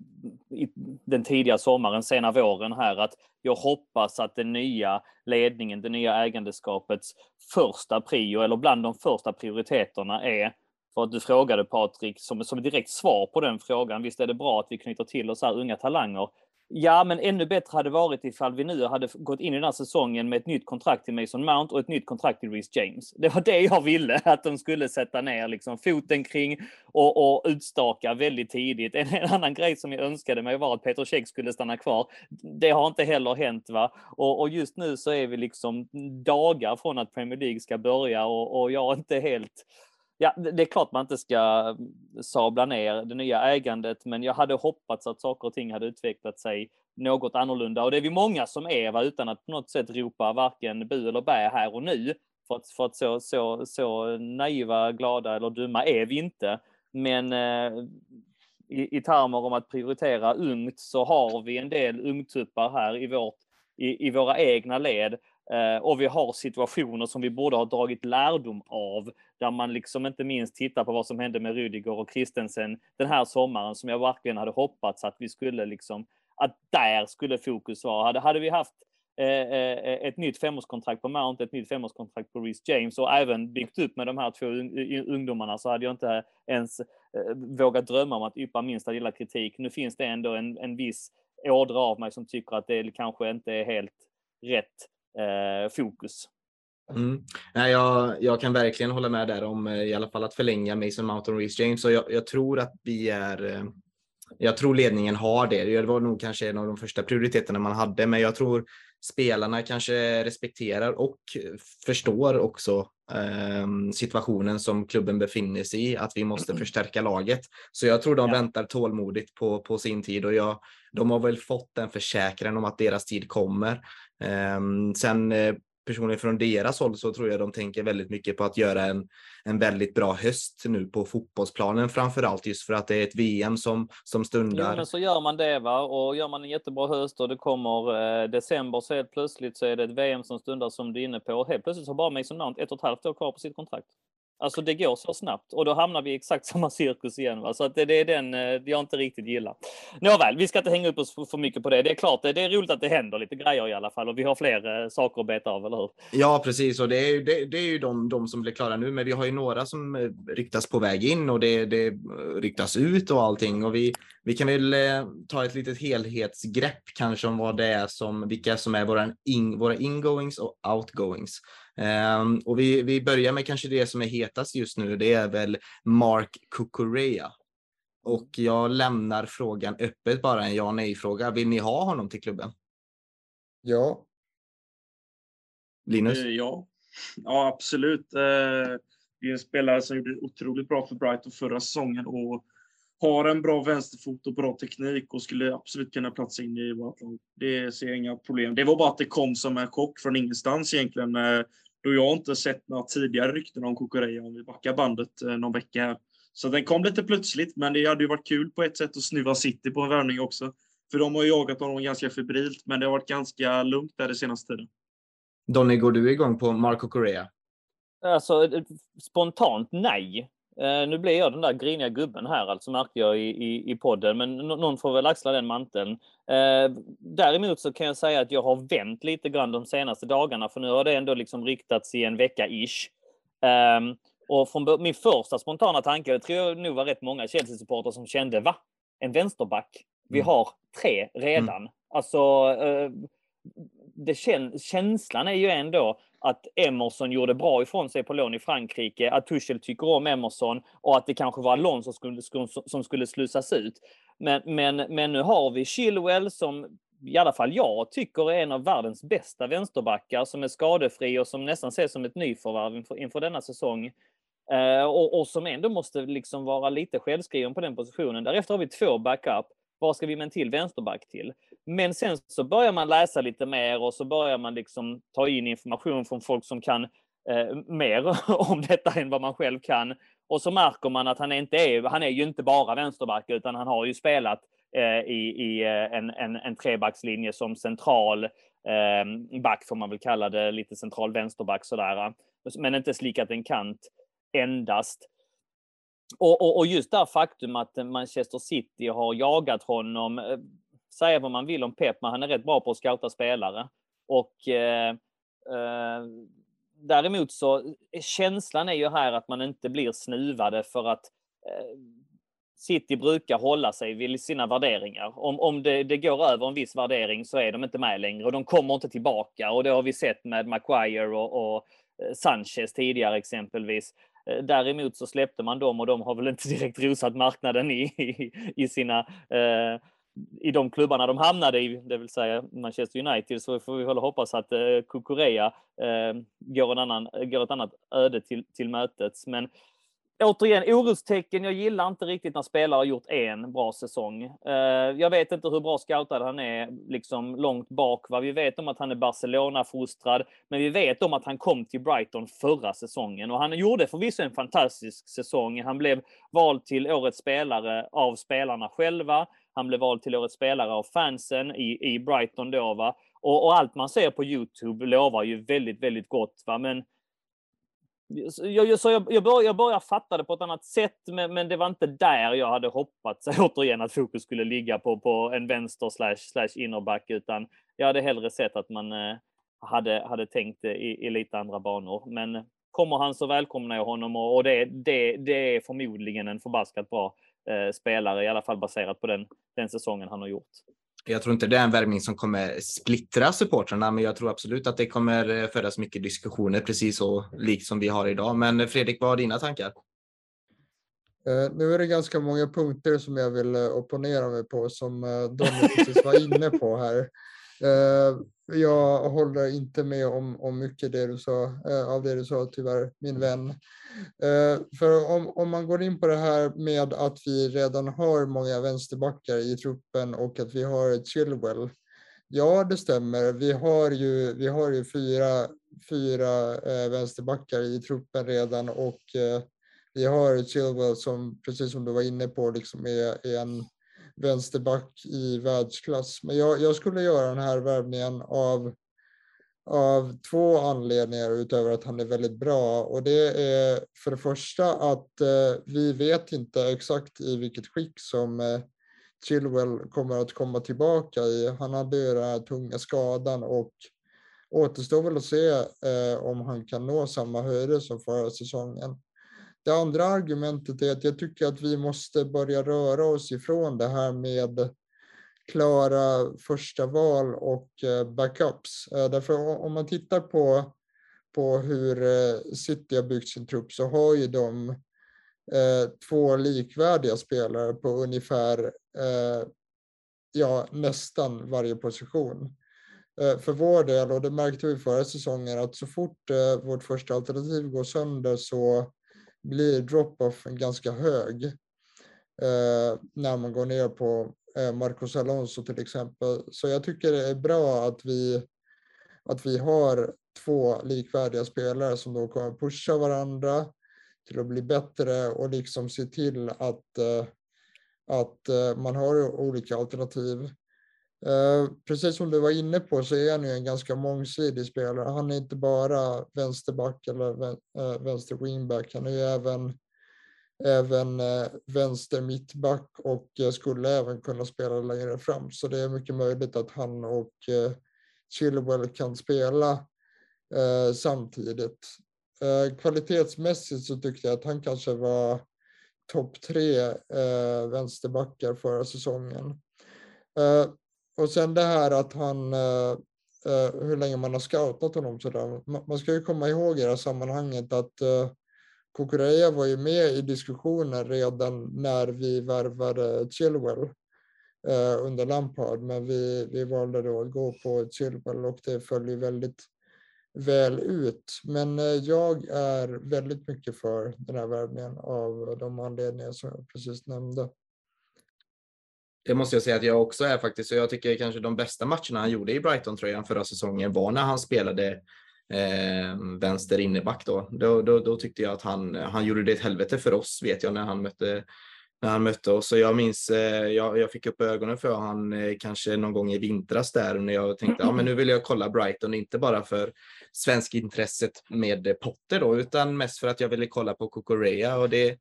i, den tidiga sommaren, sena våren här att jag hoppas att den nya ledningen, det nya ägandeskapets första prio eller bland de första prioriteterna är för att du frågade Patrik som, som direkt svar på den frågan. Visst är det bra att vi knyter till oss här unga talanger? Ja, men ännu bättre hade varit ifall vi nu hade gått in i den här säsongen med ett nytt kontrakt till Mason Mount och ett nytt kontrakt till Reece James. Det var det jag ville att de skulle sätta ner liksom foten kring och, och utstaka väldigt tidigt. En, en, annan grej som jag önskade mig var att Peter Käck skulle stanna kvar. Det har inte heller hänt va? Och, och, just nu så är vi liksom dagar från att Premier League ska börja och, och jag är inte helt Ja, det är klart man inte ska mm, sabla ner det nya ägandet, men jag hade hoppats att saker och ting hade utvecklat sig något annorlunda. Och det är vi många som är, va? utan att på något sätt ropa varken bu eller bä här och nu. För att, för att så, så, så naiva, glada eller dumma är vi inte. Men eh, i, i termer om att prioritera ungt så har vi en del ungtuppar här i, vårt, i, i våra egna led Eh, och vi har situationer som vi borde ha dragit lärdom av, där man liksom inte minst tittar på vad som hände med Rydiger och Christensen den här sommaren, som jag verkligen hade hoppats att vi skulle liksom, att där skulle fokus vara. Hade, hade vi haft eh, eh ett nytt femårskontrakt på Mount, ett nytt femårskontrakt på Reece James och även byggt upp med de här två ungdomarna så hade jag inte ens eh, vågat drömma om att yppa minsta lilla kritik. Nu finns det ändå en, en viss ådra av mig som tycker att det kanske inte är helt rätt eh, fokus. Mm. Nej, jag, jag kan verkligen hålla med där om eh, i alla fall att förlänga Mason Mount och Reece James. Och jag, jag, tror att vi är eh, jag tror ledningen har det. Det var nog kanske en av de första prioriteterna man hade, men jag tror spelarna kanske respekterar och förstår också situationen som klubben befinner sig i, att vi måste förstärka laget. Så jag tror de ja. väntar tålmodigt på, på sin tid och jag, de har väl fått en försäkran om att deras tid kommer. Ehm, sen eh, personligen från deras håll så tror jag de tänker väldigt mycket på att göra en, en väldigt bra höst nu på fotbollsplanen framför allt just för att det är ett VM som, som stundar. Jo, men så gör man det va och gör man en jättebra höst och det kommer eh, december så helt plötsligt så är det ett VM som stundar som du är inne på och helt plötsligt så har bara Mason Mount ett och ett halvt år kvar på sitt kontrakt. Alltså det går så snabbt och då hamnar vi i exakt samma cirkus igen. Va? Så att det, det är den eh, jag inte riktigt gillar. Nåväl, vi ska inte hänga upp oss för, för mycket på det. Det är klart, det, det är roligt att det händer lite grejer i alla fall och vi har fler eh, saker att beta av, eller hur? Ja, precis. Och det är, det, det är ju de, de som blir klara nu, men vi har ju några som eh, riktas ryktas på väg in och det, det eh, ryktas ut och allting. Och vi, vi kan väl ta ett litet helhetsgrepp kanske om vad det är som, vilka som är våra, in, våra ingoings och outgoings. Um, och vi, vi börjar med kanske det som är hetast just nu. Det är väl Mark Kukurea. Och jag lämnar frågan öppet, bara en ja nej fråga. Vill ni ha honom till klubben? Ja. Linus? Eh, ja, ja absolut. Eh, det är en spelare som gjorde otroligt bra för Brighton förra säsongen och har en bra vänsterfot och bra teknik och skulle absolut kunna platsa in i vårt lag. Det ser jag inga problem. Det var bara att det kom som en chock från ingenstans egentligen då jag inte sett några tidigare rykten om Kokoreja om vi backar bandet eh, någon vecka här. Så den kom lite plötsligt, men det hade ju varit kul på ett sätt att snuva City på en värvning också. För de har ju jagat honom ganska febrilt, men det har varit ganska lugnt där den senaste tiden. Donny, går du igång på Marco Correa? Alltså, spontant nej. Eh, nu blir jag den där griniga gubben här, alltså märkte jag i, i, i podden, men någon får väl axla den manteln. Eh, däremot så kan jag säga att jag har vänt lite grann de senaste dagarna, för nu har det ändå liksom riktats i en vecka-ish. Eh, och från min första spontana tanke, det tror jag nog var rätt många Chelsea-supportrar som kände, va? En vänsterback? Vi mm. har tre redan. Mm. Alltså, eh, det kän känslan är ju ändå att Emerson gjorde bra ifrån sig på lån i Frankrike, att Tuchel tycker om Emerson och att det kanske var Alonso som skulle, som skulle slussas ut. Men, men, men nu har vi Chilwell som i alla fall jag tycker är en av världens bästa vänsterbackar som är skadefri och som nästan ses som ett nyförvärv inför, inför denna säsong. Eh, och, och, som ändå måste liksom vara lite självskriven på den positionen. Därefter har vi två backup. Vad ska vi med en till vänsterback till? Men sen så börjar man läsa lite mer och så börjar man liksom ta in information från folk som kan eh, mer om detta än vad man själv kan. Och så märker man att han inte är, han är ju inte bara vänsterback utan han har ju spelat eh, i, i eh, en, en, en trebackslinje som central eh, back får man väl kalla det, lite central vänsterback sådär. Men inte slikat en kant endast. Och, och, och, just det faktum att Manchester City har jagat honom, eh, säga vad man vill om Pep, men han är rätt bra på att scouta spelare. Och eh, eh, däremot så eh, känslan är ju här att man inte blir snuvade för att eh, City brukar hålla sig vid sina värderingar. Om, om det, det, går över en viss värdering så är de inte med längre och de kommer inte tillbaka. Och det har vi sett med Maguire och, och eh, Sanchez tidigare exempelvis. Eh, däremot så släppte man dem och de har väl inte direkt rosat marknaden i, i, i sina eh, i de klubbarna de hamnade i, det vill säga Manchester United, så får vi väl hoppas att eh, Kukurea eh, går, en annan, går ett annat öde till, till mötet. Men återigen, orostecken. Jag gillar inte riktigt när spelare har gjort en bra säsong. Eh, jag vet inte hur bra scoutad han är liksom långt bak. Va? Vi vet om att han är Barcelona-fostrad, men vi vet om att han kom till Brighton förra säsongen och han gjorde förvisso en fantastisk säsong. Han blev vald till årets spelare av spelarna själva. Han blev vald till årets spelare av fansen i, i Brighton då. Va? Och, och allt man ser på Youtube lovar ju väldigt, väldigt gott. Va? Men jag, så jag, jag, bör, jag började fatta det på ett annat sätt, men, men det var inte där jag hade hoppats återigen att fokus skulle ligga på, på en vänster slash, slash innerback, utan jag hade hellre sett att man eh, hade, hade tänkt i, i lite andra banor. Men kommer han så välkomnar jag honom och, och det, det, det är förmodligen en förbaskat bra eh, spelare, i alla fall baserat på den, den säsongen han har gjort. Jag tror inte det är en värvning som kommer splittra supportrarna, men jag tror absolut att det kommer eh, föras mycket diskussioner, precis så likt som vi har idag. Men eh, Fredrik, vad har dina tankar? Eh, nu är det ganska många punkter som jag vill opponera mig på som uh, Donny precis var inne på här. Uh, jag håller inte med om, om mycket det du sa, uh, av det du sa tyvärr, min vän. Uh, för om, om man går in på det här med att vi redan har många vänsterbackar i truppen och att vi har ett Chilwell. Ja, det stämmer. Vi har ju, vi har ju fyra, fyra vänsterbackar i truppen redan och vi har Chilwell som, precis som du var inne på, liksom är, är en vänsterback i världsklass. Men jag, jag skulle göra den här värvningen av, av två anledningar utöver att han är väldigt bra. Och det är för det första att eh, vi vet inte exakt i vilket skick som eh, Chilwell kommer att komma tillbaka i. Han hade ju den här tunga skadan och återstår väl att se eh, om han kan nå samma höjder som förra säsongen. Det andra argumentet är att jag tycker att vi måste börja röra oss ifrån det här med klara första val och eh, backups. Eh, därför om man tittar på, på hur eh, City har byggt sin trupp så har ju de två likvärdiga spelare på ungefär ja, nästan varje position. För vår del, och det märkte vi förra säsongen, att så fort vårt första alternativ går sönder så blir drop-offen ganska hög eh, när man går ner på eh, Marcos Alonso till exempel. Så jag tycker det är bra att vi, att vi har två likvärdiga spelare som då kommer pusha varandra till att bli bättre och liksom se till att, eh, att eh, man har olika alternativ. Eh, precis som du var inne på så är han ju en ganska mångsidig spelare. Han är inte bara vänsterback eller eh, vänster wingback. Han är ju även även eh, vänster mittback och skulle även kunna spela längre fram. Så det är mycket möjligt att han och Chilwell kan spela samtidigt. Kvalitetsmässigt så tyckte jag att han kanske var topp tre eh, vänsterbackar förra säsongen. Och sen det här att han, eh, eh, hur länge man har scoutat honom sådär. Man, man ska ju komma ihåg i det här sammanhanget att uh, Kukureya var ju med i diskussionen redan när vi värvade Chilwell uh, under Lampard, men vi, vi valde då att gå på Chilwell och det följer väldigt väl ut. Men uh, jag är väldigt mycket för den här värvningen av de anledningar som jag precis nämnde. Det måste jag säga att jag också är faktiskt. Och jag tycker kanske de bästa matcherna han gjorde i Brighton-tröjan förra säsongen var när han spelade eh, vänster inneback. Då. Då, då, då. tyckte jag att han, han gjorde det ett helvete för oss, vet jag, när han mötte när han mötte oss. Och jag minns, eh, jag, jag fick upp ögonen för han eh, kanske någon gång i vintras där när jag tänkte, ja men nu vill jag kolla Brighton, inte bara för svensk intresset med Potter då, utan mest för att jag ville kolla på Kokorea och det,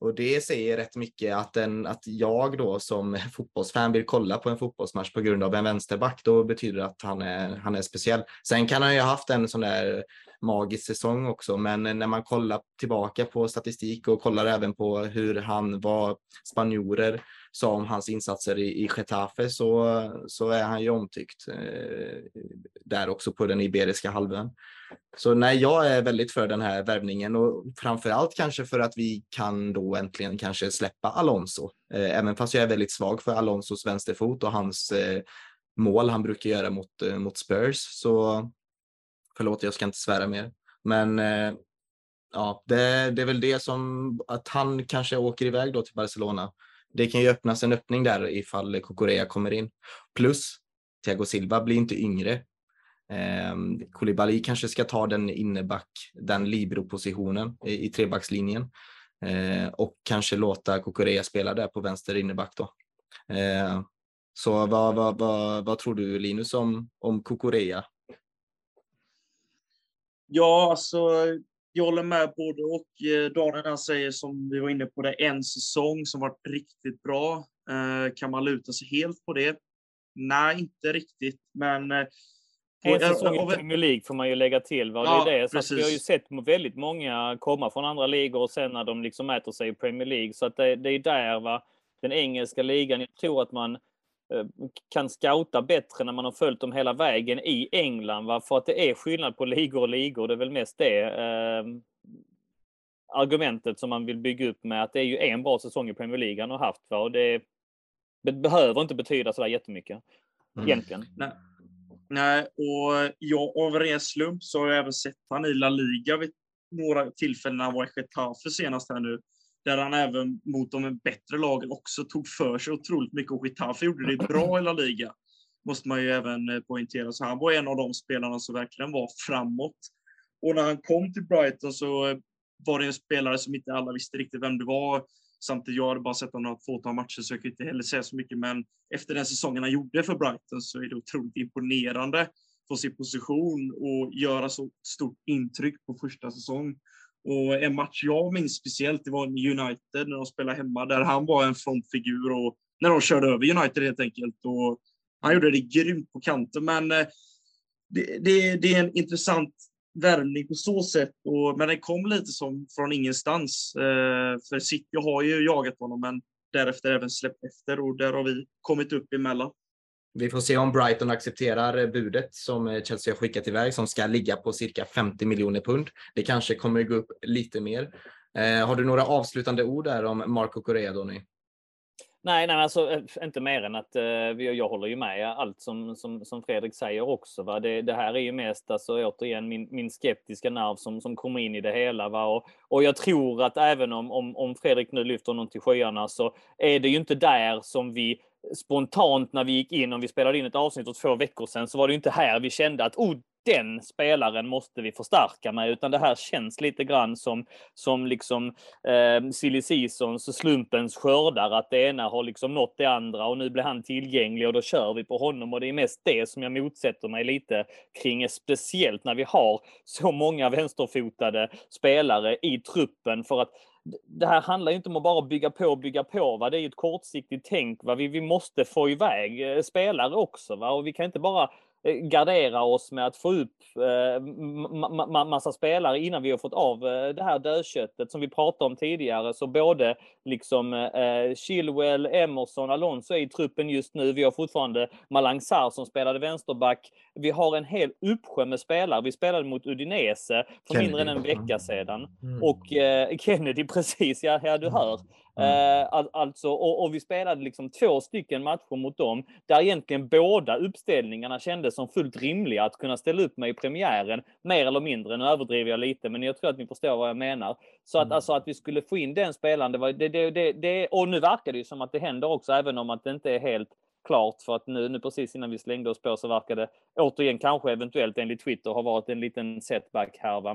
och det säger rätt mycket att, en, att jag då som fotbollsfan vill kolla på en fotbollsmatch på grund av en vänsterback. Då betyder det att han är, han är speciell. Sen kan han ju ha haft en sån där magisk säsong också, men när man kollar tillbaka på statistik och kollar även på hur han var spanjorer sa om hans insatser i, i Getafe så, så är han ju omtyckt eh, där också på den iberiska halvön. Så nej, jag är väldigt för den här värvningen och framför allt kanske för att vi kan då äntligen kanske släppa Alonso. Eh, även fast jag är väldigt svag för Alonsos vänsterfot och hans eh, mål han brukar göra mot, eh, mot Spurs. Så förlåt, jag ska inte svära mer. Men eh, ja, det, det är väl det som att han kanske åker iväg då till Barcelona det kan ju öppnas en öppning där ifall Kokorea kommer in. Plus, Thiago Silva blir inte yngre. Eh, Koulibaly kanske ska ta den inneback, den libero-positionen i, i trebackslinjen. Eh, och kanske låta Kokorea spela där på vänster inneback då. Eh, så vad, vad, vad, vad, tror du Linus om, om Kokorea? Ja, alltså jag håller med både och. Eh, Daniel han säger som vi var inne på det, en säsong som varit riktigt bra. Eh, kan man luta sig helt på det? Nej, inte riktigt, men eh, en säsong i Premier League får man ju lägga till. Va? Ja, det är det. Så vi har ju sett väldigt många komma från andra ligor och sen när de liksom mäter sig i Premier League. Så att det, det är där va? den engelska ligan. Jag tror att man kan scouta bättre när man har följt dem hela vägen i England. Va? För att det är skillnad på ligor och ligor. Det är väl mest det eh, argumentet som man vill bygga upp med att det är ju en bra säsong i Premier League han har haft. Va? Och det, det behöver inte betyda sådär jättemycket. Mm. Egentligen. Nej. Nej, och jag, av ren slump så har jag även sett han i La Liga vid några tillfällen när han var i Getafe senast här nu där han även mot de bättre lagen också tog för sig otroligt mycket och Getafe gjorde det bra i La Liga. Måste man ju även eh, poängtera. Så han var en av de spelarna som verkligen var framåt. Och när han kom till Brighton så eh, var det en spelare som inte alla visste riktigt vem det var. Samtidigt, jag hade bara sett honom ett fåtal matcher så jag kan inte heller säga så mycket. Men efter den säsongen han gjorde för Brighton så är det otroligt imponerande på sin position och göra så stort intryck på första säsong. Och en match jag minns speciellt, det var United när de spelade hemma, där han var en frontfigur och när de körde över United helt enkelt. Och han gjorde det grymt på kanten, men eh, det, det, det är en intressant värvning på så sätt. Och, men den kom lite som från ingenstans. Eh, för City har ju jagat honom, men därefter även släppt efter och där har vi kommit upp emellan. Vi får se om Brighton accepterar eh, budet som eh, Chelsea har skickat iväg som ska ligga på cirka 50 miljoner pund. Det kanske kommer gå upp lite mer. Eh, har du några avslutande ord där om Marco Correa, Donny? Nej, nej, alltså eh, inte mer än att eh, jag håller ju med allt som, som, som Fredrik säger också. Va? Det, det här är ju mest alltså, återigen min, min skeptiska nerv som, som kommer in i det hela. Va? Och, och jag tror att även om, om, om Fredrik nu lyfter honom till skyarna så är det ju inte där som vi spontant när vi gick in, om vi spelade in ett avsnitt för två veckor sedan, så var det inte här vi kände att oh, den spelaren måste vi förstärka med, utan det här känns lite grann som, som liksom eh, silly seasons, slumpens skördar, att det ena har liksom nått det andra och nu blir han tillgänglig och då kör vi på honom. Och det är mest det som jag motsätter mig lite kring, speciellt när vi har så många vänsterfotade spelare i truppen för att det här handlar ju inte om att bara bygga på och bygga på. Va? Det är ju ett kortsiktigt tänk. Va? Vi, vi måste få iväg eh, spelare också. Va? Och vi kan inte bara gardera oss med att få upp eh, massa spelare innan vi har fått av eh, det här dödköttet som vi pratade om tidigare. Så både liksom eh, Chilwell, Emerson, Alonso är i truppen just nu. Vi har fortfarande Malang Sarr som spelade vänsterback. Vi har en hel uppsjö med spelare. Vi spelade mot Udinese för Kennedy. mindre än en vecka sedan. Mm. Och eh, Kennedy, precis, ja, ja du hör. Mm. Eh, alltså, och, och, vi spelade liksom två stycken matcher mot dem där egentligen båda uppställningarna kändes som fullt rimliga att kunna ställa upp med i premiären, mer eller mindre. Nu överdriver jag lite, men jag tror att ni förstår vad jag menar. Så att, mm. alltså, att vi skulle få in den spelaren, det var, det, det, det, det, och nu verkar det ju som att det händer också, även om att det inte är helt klart för att nu, nu precis innan vi slängde oss på så verkar det återigen kanske eventuellt enligt Twitter ha varit en liten setback härva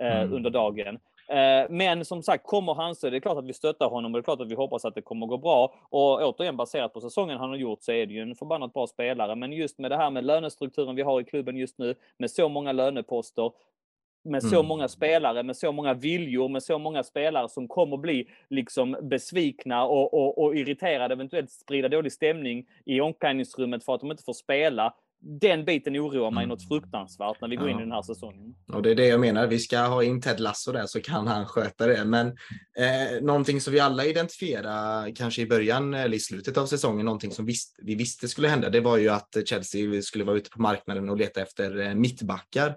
eh, mm. under dagen. Eh, men som sagt, kommer han så är det klart att vi stöttar honom och det är klart att vi hoppas att det kommer gå bra. Och återigen baserat på säsongen han har gjort så är det ju en förbannat bra spelare. Men just med det här med lönestrukturen vi har i klubben just nu med så många löneposter med så mm. många spelare, med så många viljor, med så många spelare som kommer bli liksom besvikna och, och, och irriterade, eventuellt sprida dålig stämning i omklädningsrummet för att de inte får spela den biten oroar mig mm. något fruktansvärt när vi går ja. in i den här säsongen. Och det är det jag menar. Vi ska ha in Ted Lasso där så kan han sköta det. Men eh, någonting som vi alla identifierade kanske i början eller i slutet av säsongen, någonting som visst, vi visste skulle hända, det var ju att Chelsea skulle vara ute på marknaden och leta efter eh, mittbackar.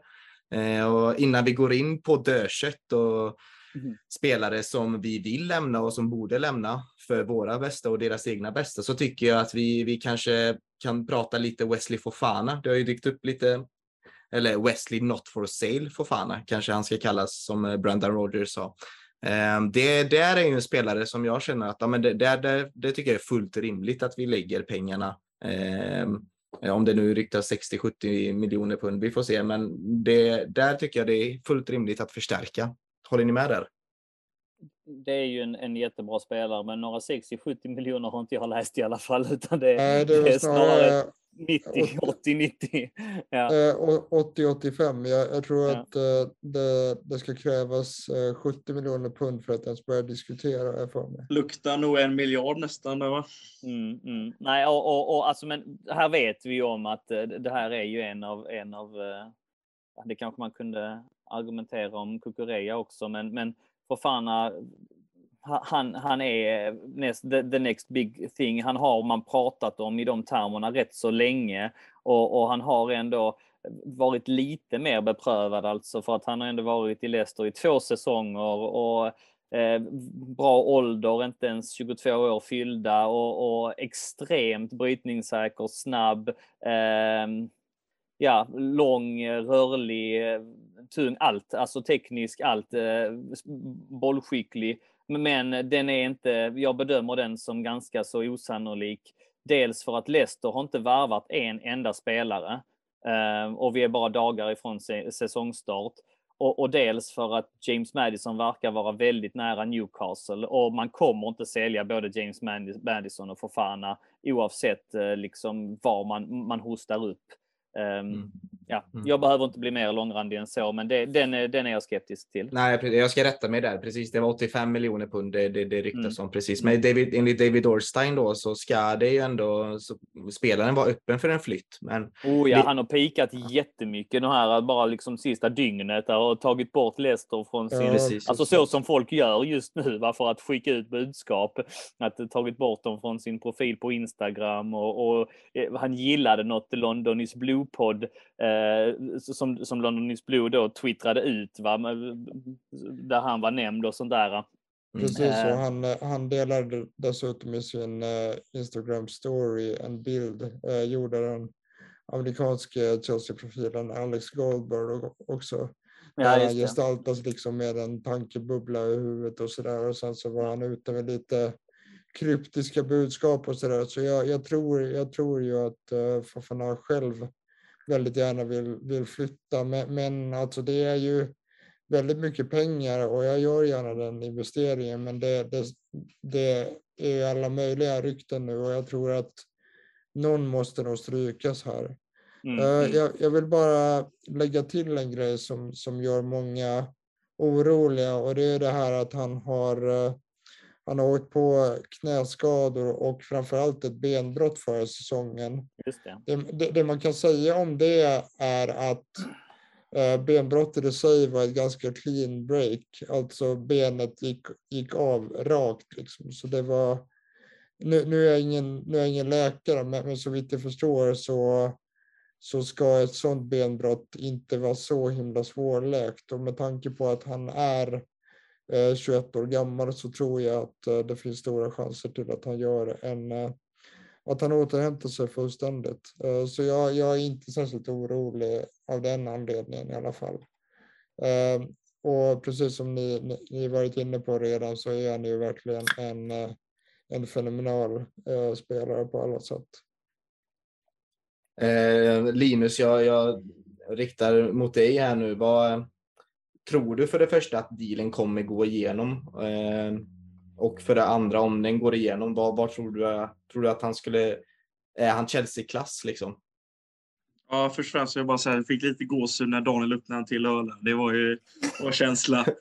Eh, och innan vi går in på dödkött och mm. spelare som vi vill lämna och som borde lämna för våra bästa och deras egna bästa så tycker jag att vi, vi kanske kan prata lite Wesley Fofana. Det har ju dykt upp lite, eller Wesley Not for Sale Fofana kanske han ska kallas som eh, Brendan Rogers sa. Eh, det där är ju en spelare som jag känner att ja, men det, det, det, det tycker jag är fullt rimligt att vi lägger pengarna. Eh, om det nu ryktas 60-70 miljoner pund, vi får se, men det, där tycker jag det är fullt rimligt att förstärka. Håller ni med där? Det är ju en, en jättebra spelare, men några 60-70 miljoner har inte jag läst i alla fall, utan det, Nej, det, det är snarare 90, 80, 90. Ja. 80-85. Jag, jag, tror ja. att uh, det, det, ska krävas uh, eh, 70 miljoner pund för att ens börja diskutera. För mig. Luktar nog en miljard nästan. Då, mm, mm. Nej, och, och, och, alltså, men här vet vi ju om att det här är ju en av, en av det kanske man kunde argumentera om Kukureya också, men, men Fofana, eh, han, han är eh, näst, the, the, next big thing. Han har man pratat om i de termerna rätt så länge och, och han har ändå varit lite mer beprövad alltså för att han har ändå varit i Leicester i två säsonger och eh, bra ålder, inte ens 22 år fyllda och, och extremt brytningssäker, snabb, eh, ja, lång, eh, rörlig, eh, tung, allt, alltså teknisk, allt, eh, bollskicklig. Men den är inte, jag bedömer den som ganska så osannolik. Dels för att Leicester har inte varvat en enda spelare eh, och vi är bara dagar ifrån säsongstart. Och, och, dels för att James Madison verkar vara väldigt nära Newcastle och man kommer inte sälja både James Madison och Fofana oavsett eh, liksom var man, man hostar upp. Um, mm. Ja, mm. Jag behöver inte bli mer långrandig än så, men det, den, är, den är jag skeptisk till. Nej, jag ska rätta mig där. Precis, det var 85 miljoner pund det, det, det ryktas mm. om. Precis. Men David, enligt David Orstein då så ska det ju ändå så, spelaren vara öppen för en flytt. Men oh ja, det... han har pikat jättemycket det här bara liksom sista dygnet och tagit bort Leicester från sin... Ja, precis, alltså så som folk gör just nu va, för att skicka ut budskap. Att tagit bort dem från sin profil på Instagram och, och eh, han gillade något London is Blue-podd eh, som, som London is Blue då twittrade ut, va? där han var nämnd och sånt där. Mm. Precis, och eh. han, han delade dessutom i sin uh, Instagram story en bild uh, gjord av den amerikanske Chelsea-profilen Alex Goldberg också. Ja, han gestaltas liksom med en tankebubbla i huvudet och sådär och sen så var han ute med lite kryptiska budskap och sådär. Så jag, jag, tror, jag tror ju att uh, Fofana själv väldigt gärna vill, vill flytta. Men, men alltså det är ju väldigt mycket pengar och jag gör gärna den investeringen. Men det, det, det är alla möjliga rykten nu och jag tror att någon måste nog strykas här. Mm. Uh, jag, jag, vill bara lägga till en grej som, som gör många oroliga och det är det här att han har eh, han har åkt på knäskador och framförallt ett benbrott förra säsongen. Det. Det, det, det man kan säga om det är att eh, benbrottet i sig var ett ganska clean break, alltså benet gick, gick av rakt liksom. Så det var, nu, nu, är jag ingen, nu är jag ingen läkare, men, men så vitt jag förstår så, så ska ett sådant benbrott inte vara så himla svårläkt och med tanke på att han är Eh, 21 år gammal så tror jag att eh, det finns stora chanser till att han gör en eh, att han återhämtar sig fullständigt. Så jag, jag är inte särskilt orolig av den anledningen i alla fall. Och precis som ni, ni, ni varit inne på redan så är han ju verkligen en, en fenomenal spelare på alla sätt. Eh, Linus, jag, jag riktar mot dig här nu. Vad, tror du för det första att dealen kommer gå igenom? Eh, och för det andra, om den går igenom, vad, vad tror, du, tror du att han skulle... Är han Chelsea-klass liksom? Ja, först och främst vill jag bara säga att jag fick lite gåshud när Daniel öppnade till Öland. Det var ju var känsla.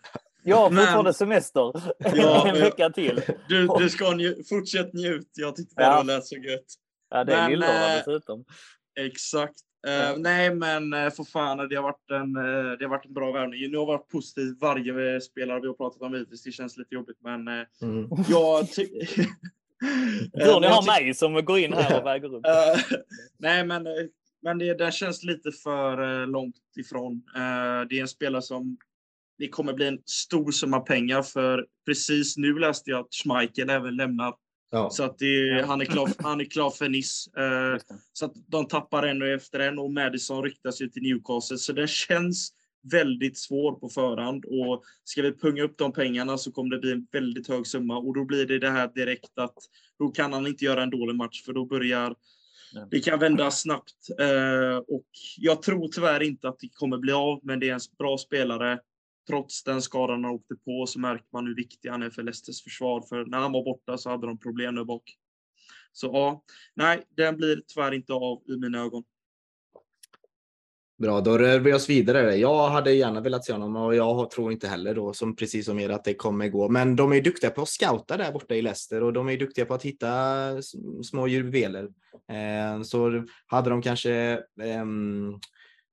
Jag har fortfarande semester. Ja, en vecka till. Du, du ska nju fortsätt njut. Jag tyckte bara ja. det lät så gött. Ja, det är Lillåren dessutom. Exakt. Uh, nej, men uh, för fan, det har varit en, uh, det har varit en bra värvning. Nu har varit positivt varje spelare vi har pratat om hittills. Det känns lite jobbigt, men mm. jag tycker... Tur ni har mig som går in här och väger upp. nej, men, men det, det känns lite för långt ifrån. det är en spelare som det kommer bli en stor summa pengar för precis nu läste jag att Schmeichel även lämnat Ja. Så att det, han, är klar, han är klar för Nice. Uh, så att de tappar en och efter en och Madison ryktas ju till Newcastle. Så den känns väldigt svår på förhand. Och ska vi punga upp de pengarna så kommer det bli en väldigt hög summa. Och då blir det det här direkt att då kan han inte göra en dålig match för då börjar det kan vända snabbt. Uh, och jag tror tyvärr inte att det kommer bli av, men det är en bra spelare trots den skadan han åkte på så märker man hur viktig han är för Leicesters försvar. För när han var borta så hade de problem där bak. Så ja, nej, den blir tyvärr inte av i mina ögon. Bra, då rör vi oss vidare. Jag hade gärna velat se honom och jag tror inte heller då, som precis som er, att det kommer gå. Men de är duktiga på att scouta där borta i Leicester och de är duktiga på att hitta små juveler. Eh, så hade de kanske eh,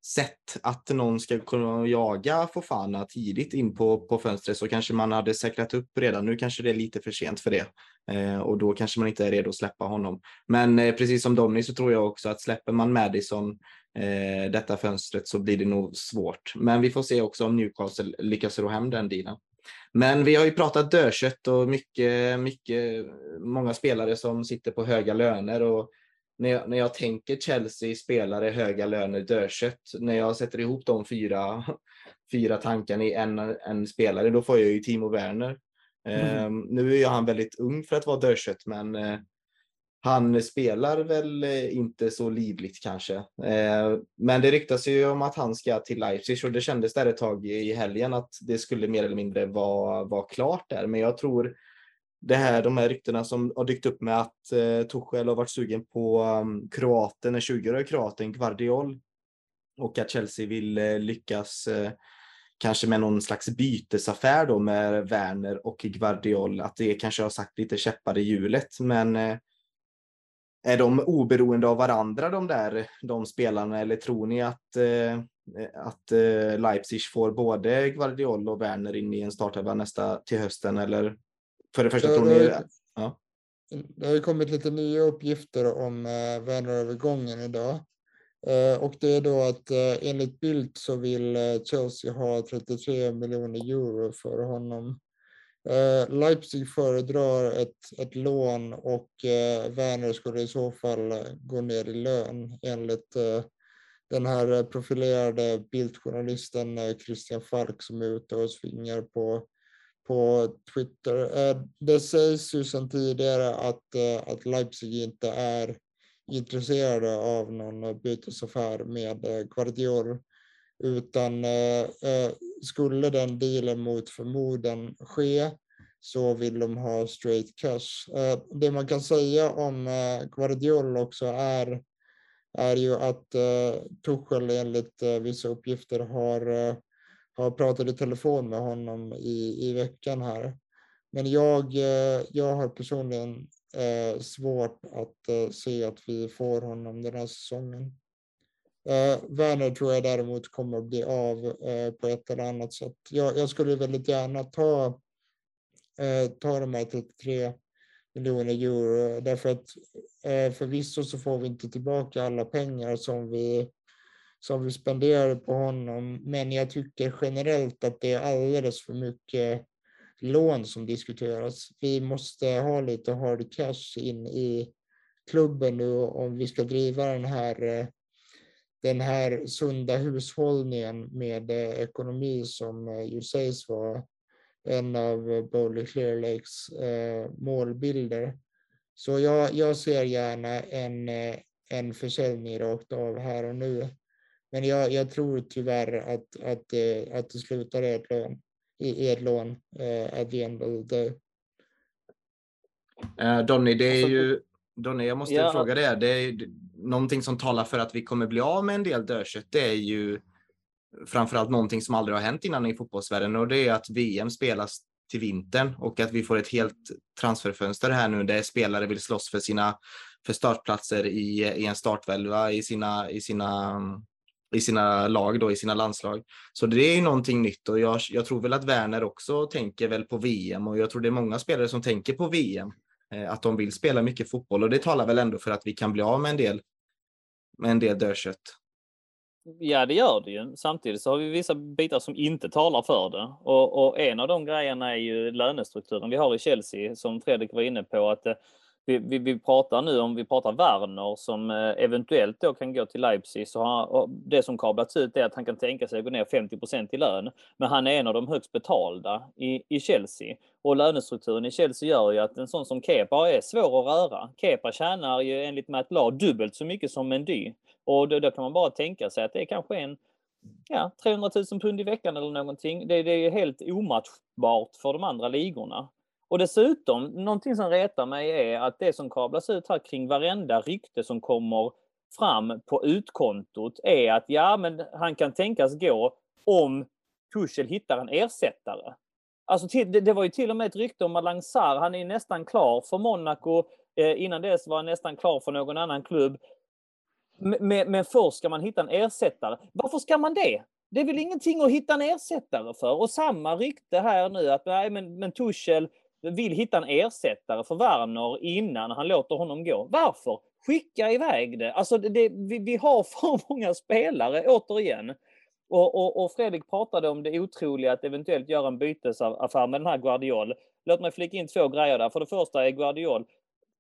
sett att någon ska kunna jaga Fofana tidigt in på, på fönstret så kanske man hade säkrat upp redan. Nu kanske det är lite för sent för det eh, och då kanske man inte är redo att släppa honom. Men eh, precis som Donny så tror jag också att släpper man Madison eh, detta fönstret så blir det nog svårt. Men vi får se också om Newcastle lyckas ro hem den dealen. Men vi har ju pratat dödkött och mycket, mycket, många spelare som sitter på höga löner och när jag, när jag tänker Chelsea, spelare, höga löner, dödkött, när jag sätter ihop de fyra, fyra tankarna i en, en spelare, då får jag ju Timo Werner. Mm. Um, nu är han väldigt ung för att vara dödkött, men uh, han spelar väl uh, inte så livligt kanske. Uh, men det ryktas ju om att han ska till Leipzig och det kändes där ett tag i helgen att det skulle mer eller mindre vara, vara klart där. Men jag tror det här, de här ryktena som har dykt upp med att eh, Tuchel har varit sugen på um, kroaten, den 20-årige kroaten Guardiol och att Chelsea vill eh, lyckas eh, kanske med någon slags bytesaffär då med Werner och Guardiol, att det kanske har sagt lite käppar i hjulet, men eh, är de oberoende av varandra de där de spelarna? Eller tror ni att, eh, att eh, Leipzig får både Guardiol och Werner in i en startelva nästa till hösten? Eller för det första, tror ni... Ja. Det har ju kommit lite nya uppgifter om eh, Werner-övergången idag. Eh, och det är då att eh, enligt Bildt så vill eh, Chelsea ha 33 miljoner euro för honom. Leipzig föredrar ett, ett lån och Werner skulle i så fall gå ner i lön enligt den här profilerade Bildt-journalisten Christian Falk som är ute och svingar på på Twitter. Eh, det sägs ju sedan tidigare att, eh, att Leipzig inte är intresserade av någon bytesaffär med eh, Guardiol utan skulle den dealen mot förmodan ske så vill de ha straight cash. Det man kan säga om Guardiol också är, är ju att Tuchel enligt vissa uppgifter har har pratat i telefon med honom i, i veckan här. Men jag, eh, jag har personligen eh, svårt att eh, se att vi får honom den här säsongen. Eh, Werner tror jag däremot kommer bli av eh, på ett eller annat sätt. Jag, jag skulle väldigt gärna ta, eh, ta de här 33 miljoner euro därför att eh, förvisso så får vi inte tillbaka alla pengar som vi som vi spenderade på honom. Men jag tycker generellt att det är alldeles för mycket lån som diskuteras. Vi måste ha lite hard cash in i klubben nu om vi ska driva den här, den här sunda hushållningen med eh, ekonomi som eh, ju sägs vara en av Bowley Clear Lakes eh, målbilder. Så jag, jag ser gärna en, en försäljning rakt av här och nu. Men jag, jag tror tyvärr att, att, det, att det slutar i ett lån, i ett lån uh, at the end of the day. Uh, Donny, det är alltså, ju... Donny, jag måste ja. fråga dig. Det är någonting som talar för att vi kommer bli av med en del dödkött. Det är ju framförallt någonting som aldrig har hänt innan i fotbollsvärlden och det är att VM spelas till vintern och att vi får ett helt transferfönster här nu där spelare vill slåss för sina för startplatser i, i en startvälva i sina, i sina i sina lag, då, i sina landslag. Så det är ju någonting nytt och jag, jag tror väl att Werner också tänker väl på VM och jag tror det är många spelare som tänker på VM. Eh, att de vill spela mycket fotboll och det talar väl ändå för att vi kan bli av med en del, med en del dödkött. Ja, det gör det ju. Samtidigt så har vi vissa bitar som inte talar för det. Och, och en av de grejerna är ju lönestrukturen vi har i Chelsea som Fredrik var inne på. att eh, vi, vi, vi, pratar nu om vi pratar Werner som eh, eventuellt då kan gå till Leipzig. Så har, det som kablats ut är att han kan tänka sig att gå ner 50% i lön. Men han är en av de högst betalda i, i Chelsea. Och lönestrukturen i Chelsea gör ju att en sån som Kepa är svår att röra. Kepa tjänar ju enligt Matt Law dubbelt så mycket som Mendy. Och då, då kan man bara tänka sig att det är kanske en ja, 300 000 pund i veckan eller någonting. Det, det är helt omatchbart för de andra ligorna. Och dessutom, någonting som retar mig är att det som kablas ut här kring varenda rykte som kommer fram på utkontot är att ja, men han kan tänkas gå om Tuchel hittar en ersättare. Alltså till, det, det, var ju till och med ett rykte om Malang Sarr. Han är nästan klar för Monaco. Eh, innan dess var han nästan klar för någon annan klubb. Men, men först ska man hitta en ersättare. Varför ska man det? Det är väl ingenting att hitta en ersättare för? Och samma rykte här nu att nej, men, men Tuchel vill hitta en ersättare för Werner innan han låter honom gå. Varför? Skicka iväg det. Alltså det, det, vi, vi, har för många spelare, återigen. Och, och, och, Fredrik pratade om det otroliga att eventuellt göra en bytesaffär med den här Guardiol. Låt mig flika in två grejer där. För det första är Guardiol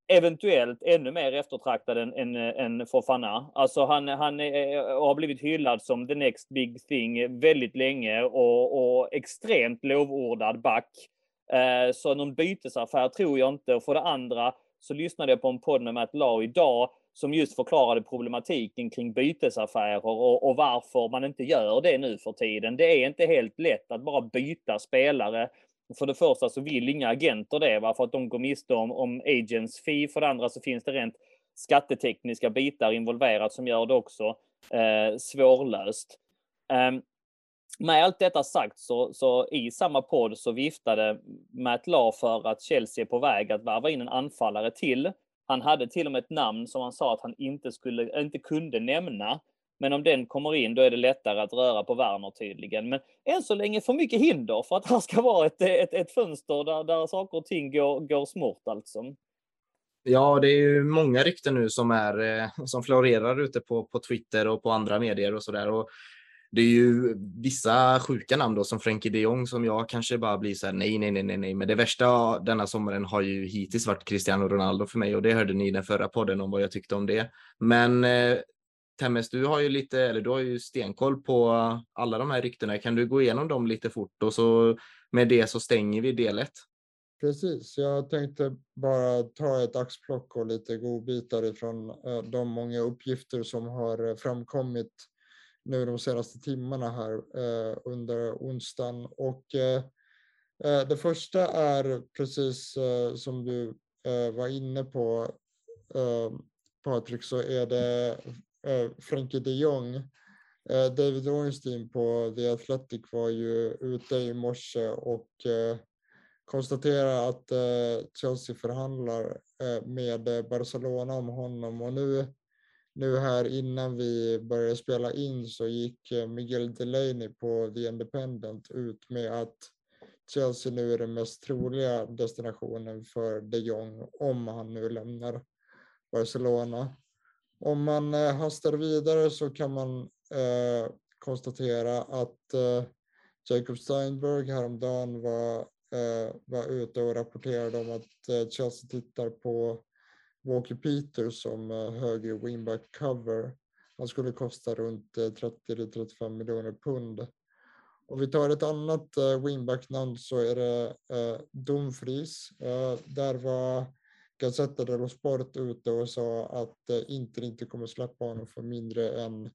eventuellt ännu mer eftertraktad än, än, än Fofana. Alltså han, han är, eh, har blivit hyllad som the next big thing väldigt länge och, och extremt lovordad back. Eh, så någon bytesaffär tror jag inte. Och för det andra så lyssnade jag på en podd med Matt Law idag som just förklarade problematiken kring bytesaffärer och, och, varför man inte gör det nu för tiden. Det är inte helt lätt att bara byta spelare. För det första så vill inga agenter det, va? för att de går miste om, om agents fee. För det andra så finns det rent skattetekniska bitar involverat som gör det också eh, svårlöst. Um, med allt detta sagt så, så i samma podd så viftade Matt La för att Chelsea är på väg att värva in en anfallare till. Han hade till och med ett namn som han sa att han inte, skulle, inte kunde nämna. Men om den kommer in då är det lättare att röra på Werner tydligen. Men än så länge för mycket hinder för att han ska vara ett, ett, ett fönster där, där saker och ting går, går smort alltså. Ja, det är ju många rykten nu som, är, eh, som florerar ute på, på Twitter och på andra medier och sådär det är ju vissa sjuka namn då som Frenkie de Jong som jag kanske bara blir så här nej, nej, nej, nej, nej. Men det värsta denna sommaren har ju hittills varit Cristiano Ronaldo för mig och det hörde ni i den förra podden om vad jag tyckte om det. Men eh, Temmes, du har ju lite, eller du har ju stenkoll på alla de här ryktena. Kan du gå igenom dem lite fort och så med det så stänger vi del ett? Precis, jag tänkte bara ta ett axplock och lite godbitar ifrån eh, de många uppgifter som har eh, framkommit nu de senaste timmarna här eh, under onsdagen. Och eh, eh, det första är precis eh, som du eh, var inne på eh, Patrik så är det eh, de Jong Eh, David Ornstein på The Athletic var ju ute i morse och eh, konstaterade att eh, Chelsea förhandlar eh, med Barcelona om honom och nu, nu här innan vi började spela in så gick eh, Miguel Delaney på The Independent ut med att Chelsea nu är den mest troliga destinationen för de Jong om han nu lämnar Barcelona. Om man eh, hastar vidare så kan man eh, konstatera att eh, Jacob Steinberg häromdagen var, eh, var ute och rapporterade om att eh, Chelsea tittar på Walker Peters som eh, höger wingback cover. Han skulle kosta runt eh, 30-35 miljoner pund. Om vi tar ett annat eh, wingback-namn så är det Dumfries. Där var Gazzetta dello Sport ute och sa att Inter inte kommer släppa honom för mindre än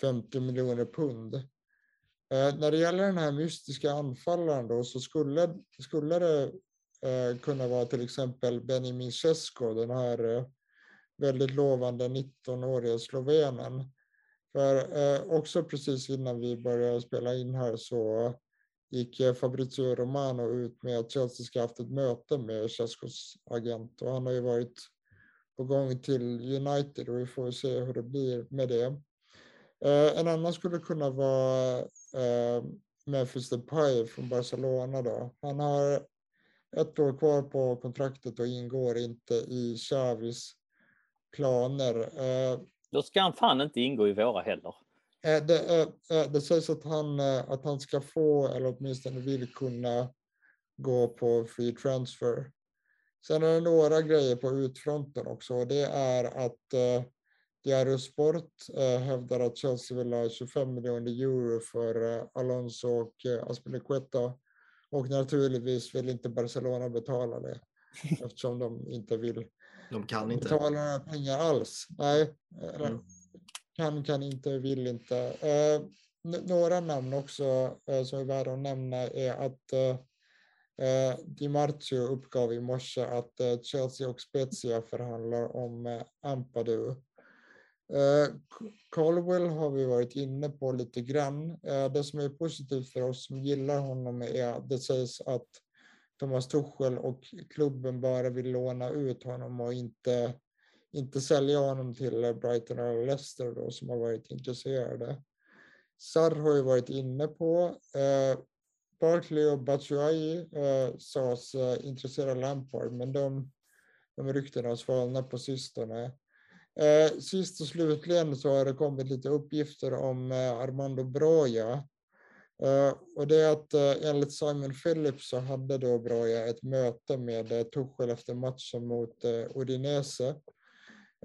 50 miljoner pund. När det gäller den här mystiska anfallaren då så skulle, skulle det Eh, kunna vara till exempel Benjamin Sesko, den här eh, väldigt lovande 19-årige slovenen för eh, också precis innan vi började spela in här så gick eh, Fabrizio Romano ut med att Chelsea ska haft ett möte med Cescos agent och han har ju varit på gång till United och vi får se hur det blir med det. Eh, en annan skulle kunna vara eh, Memphis Depay från Barcelona då. Han har ett år kvar på kontraktet och ingår inte i Xavis planer. Eh, då ska han fan inte ingå i våra heller. Eh, det, eh, det sägs att han, att han ska få, eller åtminstone vill kunna, gå på free transfer. Sen är det några grejer på utfronten också. Det är att eh, Diario Sport eh, hävdar att Chelsea vill ha 25 miljoner euro för eh, Alonso och eh, Aspilicueta. Och naturligtvis vill inte Barcelona betala det eftersom de inte vill de kan inte. betala några pengar alls. Nej, mm. kan, kan inte, vill inte. Eh, några namn också eh, som är värda att nämna är att eh, eh Di Marzio uppgav i morse att eh, Chelsea och Spezia förhandlar om eh, Ampadu. Eh, Colwell har vi varit inne på lite grann. Eh, det som är positivt för oss som gillar honom är att det sägs att Thomas Tuchel och klubben bara vill låna ut honom och inte, inte sälja honom till eh, Brighton eller Leicester då, som har varit intresserade. Sarr har ju varit inne på. Eh, Barkley och Batshuayi eh, sades eh, intressera Lampard, men de, de ryktena har svalnat på sistone. Eh, sist och slutligen så har det kommit lite uppgifter om eh, Armando Broja Eh, och det är att eh, enligt Simon Phillips så hade då Broja ett möte med eh, Tuchel efter matchen mot eh, Udinese.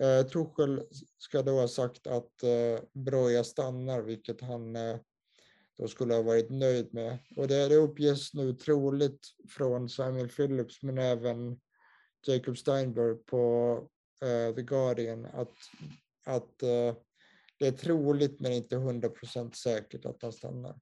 Eh, Tuchel ska då ha sagt att eh, Broja stannar, vilket han eh, då skulle ha varit nöjd med. Och det, det uppges nu troligt från Simon Phillips men även Jacob Steinberg på The Guardian att, att det är troligt men inte 100% säkert att han stannar.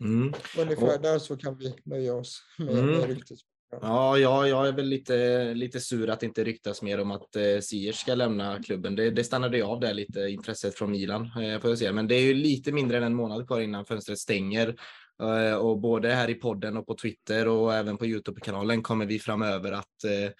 Mm. Ungefär och, där så kan vi nöja oss med, mm. med ryktet. Ja, ja, jag är väl lite, lite sur att det inte ryktas mer om att eh, Siers ska lämna klubben. Det, det stannade av där lite, intresset från Milan. Eh, får jag säga. Men det är ju lite mindre än en månad kvar innan fönstret stänger. Eh, och både här i podden och på Twitter och även på Youtube-kanalen kommer vi framöver att eh,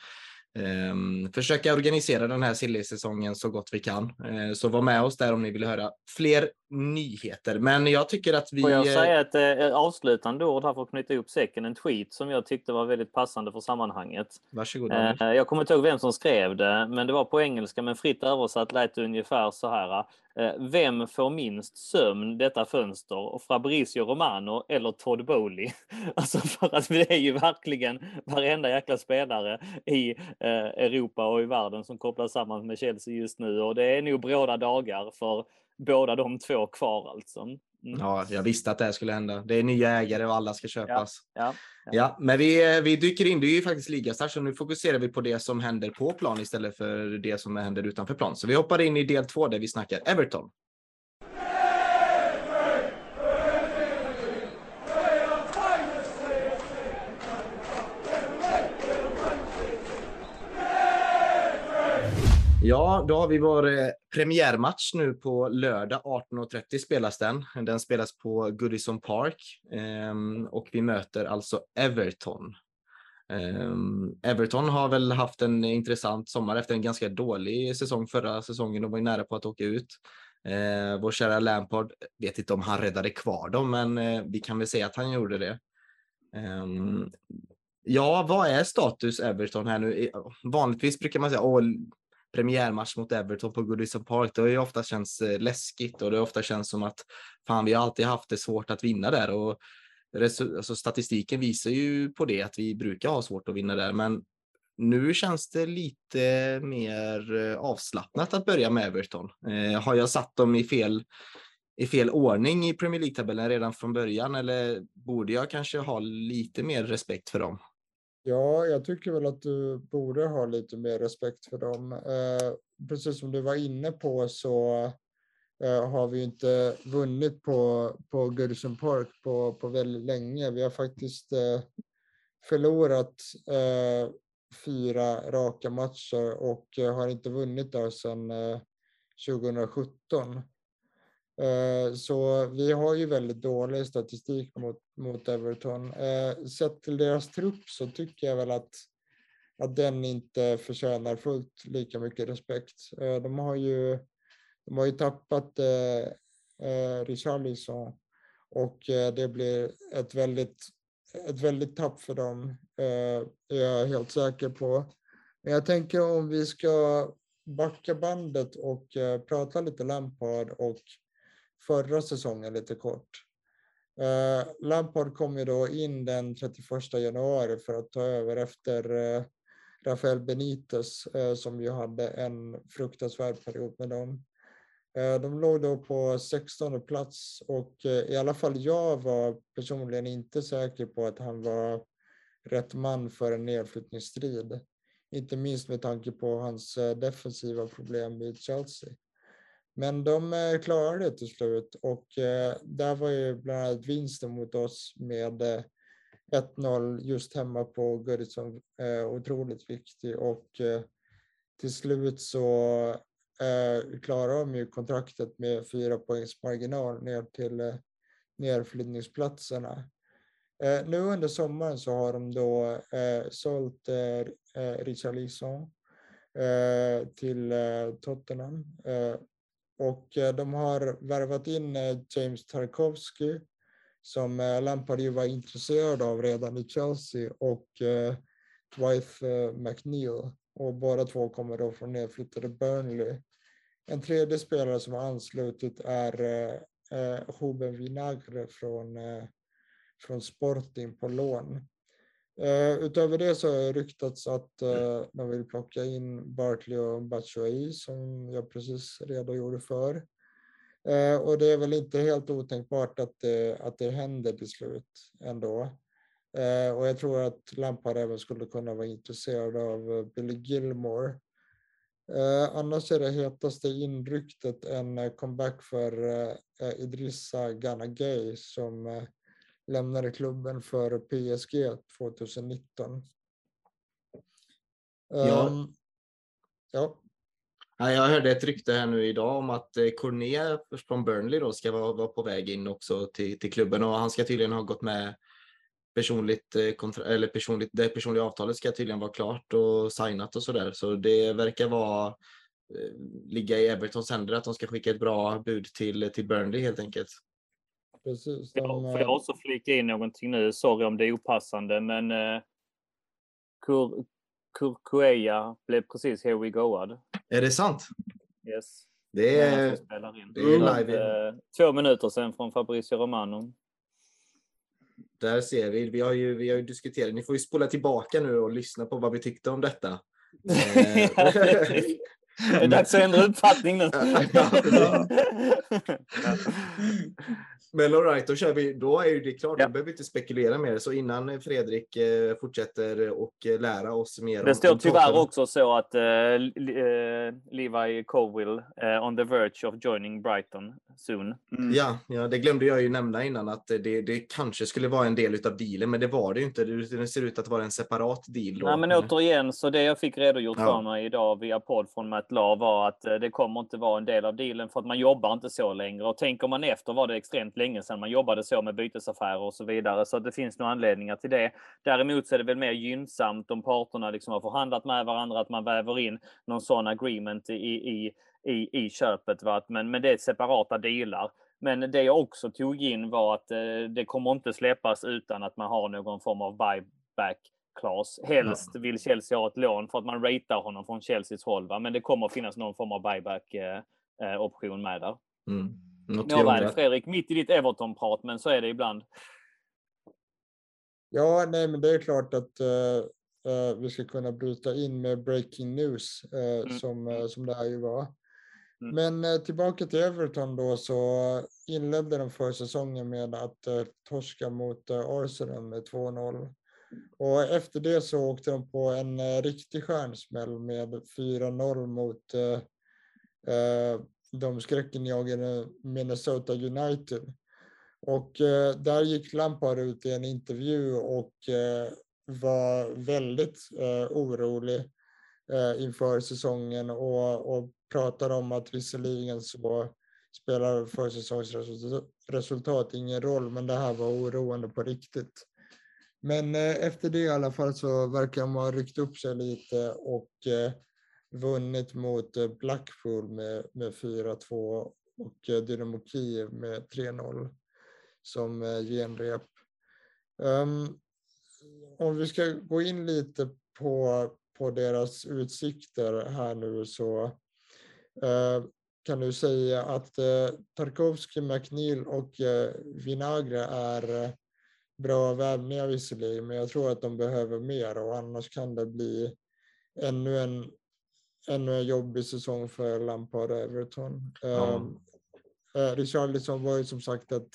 försöka organisera den här silly-säsongen så gott vi kan. Uh, så var med oss där om ni vill höra fler nyheter. Men jag tycker att vi... Får jag säga ett eh, avslutande ord här för att knyta ihop säcken? En tweet som jag tyckte var väldigt passande för sammanhanget. Varsågod. Uh, jag kommer inte ihåg vem som skrev det, men det var på engelska, men fritt översatt lät det ungefär så här. Eh, vem får minst sömn detta fönster? Fabrizio Romano eller Todd Bowley? alltså för att det är ju verkligen varenda jäkla spelare i eh, Europa och i världen som kopplas samman med Chelsea just nu och det är nog bråda dagar för båda de två kvar alltså. Mm. Ja, jag visste att det här skulle hända. Det är nya ägare och alla ska köpas. Ja, ja, ja. ja men vi, vi dyker in. Det är ju faktiskt ligastart, så nu fokuserar vi på det som händer på plan istället för det som händer utanför plan. Så vi hoppar in i del två där vi snackar Everton. Ja, då har vi vår eh, premiärmatch nu på lördag 18.30 spelas den. Den spelas på Goodison Park ehm, och vi möter alltså Everton. Ehm, Everton har väl haft en intressant sommar efter en ganska dålig säsong förra säsongen. De var ju nära på att åka ut. Eh, vår kära Lampard, vet inte om han räddade kvar dem, men eh, vi kan väl säga att han gjorde det. Ehm, ja, vad är status Everton här nu? Eh, vanligtvis brukar man säga premiärmatch mot Everton på Goodison Park. Det har ju ofta känts eh, läskigt och det har ofta känts som att fan, vi har alltid haft det svårt att vinna där och alltså, statistiken visar ju på det att vi brukar ha svårt att vinna där, men nu känns det lite mer eh, avslappnat att börja med Everton. Eh, har jag satt dem i fel, i fel ordning i Premier League-tabellen redan från början eller borde jag kanske ha lite mer respekt för dem? Ja, jag tycker väl att du borde ha lite mer respekt för dem. Eh, precis som du var inne på så eh, har vi inte vunnit på, på Goodison Park på, på väldigt länge. Vi har faktiskt eh, förlorat eh, fyra raka matcher och eh, har inte vunnit där sedan eh, 2017. Eh, så vi har ju väldigt dålig statistik mot, mot Everton. Eh, sett till deras trupp så tycker jag väl att, att den inte förtjänar fullt lika mycket respekt. Eh, de har ju, de har ju tappat Richarlison och det blir ett väldigt ett väldigt tapp för dem, är jag helt säker på. Men jag tänker om vi ska backa bandet och prata lite Lampard och förra säsongen lite kort. Eh, Lampard kom ju då in den 31 januari för att ta över efter eh, Rafael Benitez eh, som ju hade en fruktansvärd period med dem. Eh, de låg då på 16 plats och eh, i alla fall jag var personligen inte säker på att han var rätt man för en nedflyttningsstrid. Inte minst med tanke på hans eh, defensiva problem i Chelsea. Men de eh, klarade det till slut och eh, där var ju bland annat vinsten mot oss med eh, 1-0 just hemma på Goodison otroligt viktig och till slut så klarade de ju kontraktet med fyra poängs marginal ner till nedflyttningsplatserna. Nu under sommaren så har de då sålt Richarlison till Tottenham och eh, de har värvat in eh, James Tarkovsky som eh, Lampard ju var intresserad av redan i Chelsea och Dwight McNeil och båda två kommer då från nedflyttade Burnley. En tredje spelare som har anslutit är eh, Ruben Vinagre från, eh, från Sporting på lån. Eh, utöver det så har det ryktats att eh, man vill plocka in Bartley och Batshuayi som jag precis redogjorde för. Eh, och det är väl inte helt otänkbart att det, att det händer till slut ändå. Eh, och jag tror att Lampard även skulle kunna vara intresserad av eh, Billy Gilmore Eh, annars är det hetaste inryktet en comeback för eh, eh Idrissa Ganagay som eh, lämnade klubben för PSG 2019. Ja. Um, ja. Jag hörde ett rykte här nu idag om att eh, Corné från Burnley då ska vara, vara på väg in också till, till klubben och han ska tydligen ha gått med personligt, eh, eller personligt, det personliga avtalet ska tydligen vara klart och signat och sådär. Så det verkar vara eh, ligga i Evertons händer att de ska skicka ett bra bud till, till Burnley helt enkelt. Precis. De, ja, får jag också flika in någonting nu? Sorry om det är opassande, men eh, Kur, Kurkueya blev precis here we goad. Är det sant? Yes. Det är, det är live. Två minuter sedan från Fabrizio Romano. Där ser vi. Vi har ju, vi har ju diskuterat. Ni får ju spola tillbaka nu och lyssna på vad vi tyckte om detta. Det är dags att ändra uppfattning nu. Men alright, då kör vi. Då är det klart. Ja. Då behöver vi inte spekulera mer. Så innan Fredrik eh, fortsätter och eh, lära oss mer. Det står tyvärr också så att uh, Levi Colwill uh, on the verge of joining Brighton. soon. Mm. Ja, ja, det glömde jag ju nämna innan att det, det kanske skulle vara en del av dealen, men det var det ju inte. Det, ser ut att vara en separat deal. Då. Nej, men återigen, så det jag fick redogjort ja. för mig idag via podd från Matt Law var att eh, det kommer inte vara en del av dealen för att man jobbar inte så längre. Och tänker man efter var det extremt länge sedan man jobbade så med bytesaffärer och så vidare. Så det finns nog anledningar till det. Däremot så är det väl mer gynnsamt om parterna liksom har förhandlat med varandra, att man väver in någon sån agreement i, i i, i köpet. Va? Men, men det är separata delar. Men det jag också tog in var att eh, det kommer inte släppas utan att man har någon form av buyback class. Helst ja. vill Chelsea ha ett lån för att man ratear honom från Chelseas håll. Va? Men det kommer att finnas någon form av buyback eh, eh med där. Mm. Nåväl, Fredrik, mitt i ditt Everton-prat, men så är det ibland. Ja, nej, men det är klart att uh, uh, vi ska kunna bryta in med breaking news uh, mm. som, som det här ju var. Mm. Men tillbaka till Everton då så inledde de försäsongen med att torska mot Arsenal med 2-0. Och efter det så åkte de på en eh, riktig stjärnsmäll med 4-0 mot eh, eh, de skräckenjagade Minnesota United. Och eh, där gick Lampard ut i en intervju och eh, var väldigt eh, orolig eh, inför säsongen och, och pratade om att visserligen så spelar försäsongsresultat ingen roll, men det här var oroande på riktigt. Men eh, efter det i alla fall så verkar de ha ryckt upp sig lite och eh, vunnit mot eh, Blackpool med, med 4-2 och Dynamo Kiev med 3-0 som genrep. Um, om vi ska gå in lite på, på deras utsikter här nu så uh, kan du säga att uh, Tarkovsky, McNeil och uh, Vinagre är bra värvningar visserligen, men jag tror att de behöver mer och annars kan det bli ännu en, ännu en jobbig säsong för Lampard och Everton. Ja. Eh, Richarlison var ju som sagt ett,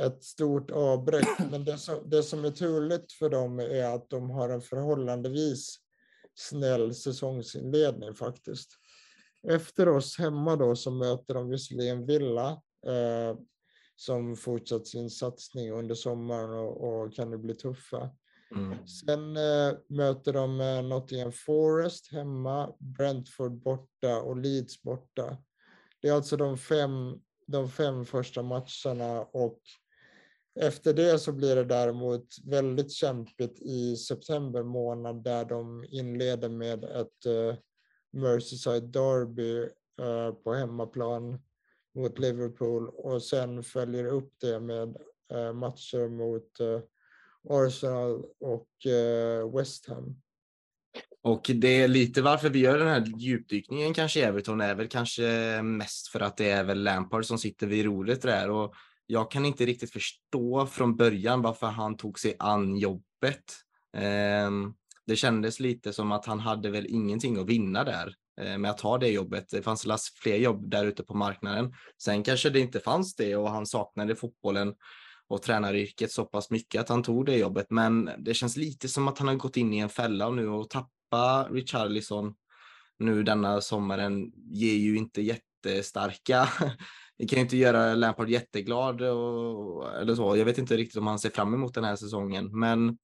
ett stort avbräck, men det som, det som är turligt för dem är att de har en förhållandevis snäll säsongsinledning faktiskt. Efter oss hemma då så möter de visserligen Villa eh, som fortsatt sin satsning under sommaren och, och kan det bli tuffa. Mm. Sen eh, möter de eh, Nottingham Forest hemma, Brentford borta och Leeds borta. Det är alltså de fem, de fem första matcherna och efter det så blir det däremot väldigt kämpigt i september månad där de inleder med ett eh, Merseyside Derby eh, på hemmaplan mot Liverpool och sen följer upp det med eh, matcher mot eh, Arsenal och eh, West Ham. Och det är lite varför vi gör den här djupdykningen kanske i Everton är väl kanske eh, mest för att det är väl Lampard som sitter vid rodret där och jag kan inte riktigt förstå från början varför han tog sig an jobbet. Ehm, det kändes lite som att han hade väl ingenting att vinna där Eh, med att ha det jobbet. Det fanns fler jobb där ute på marknaden. Sen kanske det inte fanns det och han saknade fotbollen och tränaryrket så pass mycket att han tog det jobbet. Men det känns lite som att han har gått in i en fälla nu och tappa Richarlison nu denna sommaren ger ju inte jättestarka det kan ju inte göra Lampard jätteglad och, eller så. Jag vet inte riktigt om han ser fram emot den här säsongen, men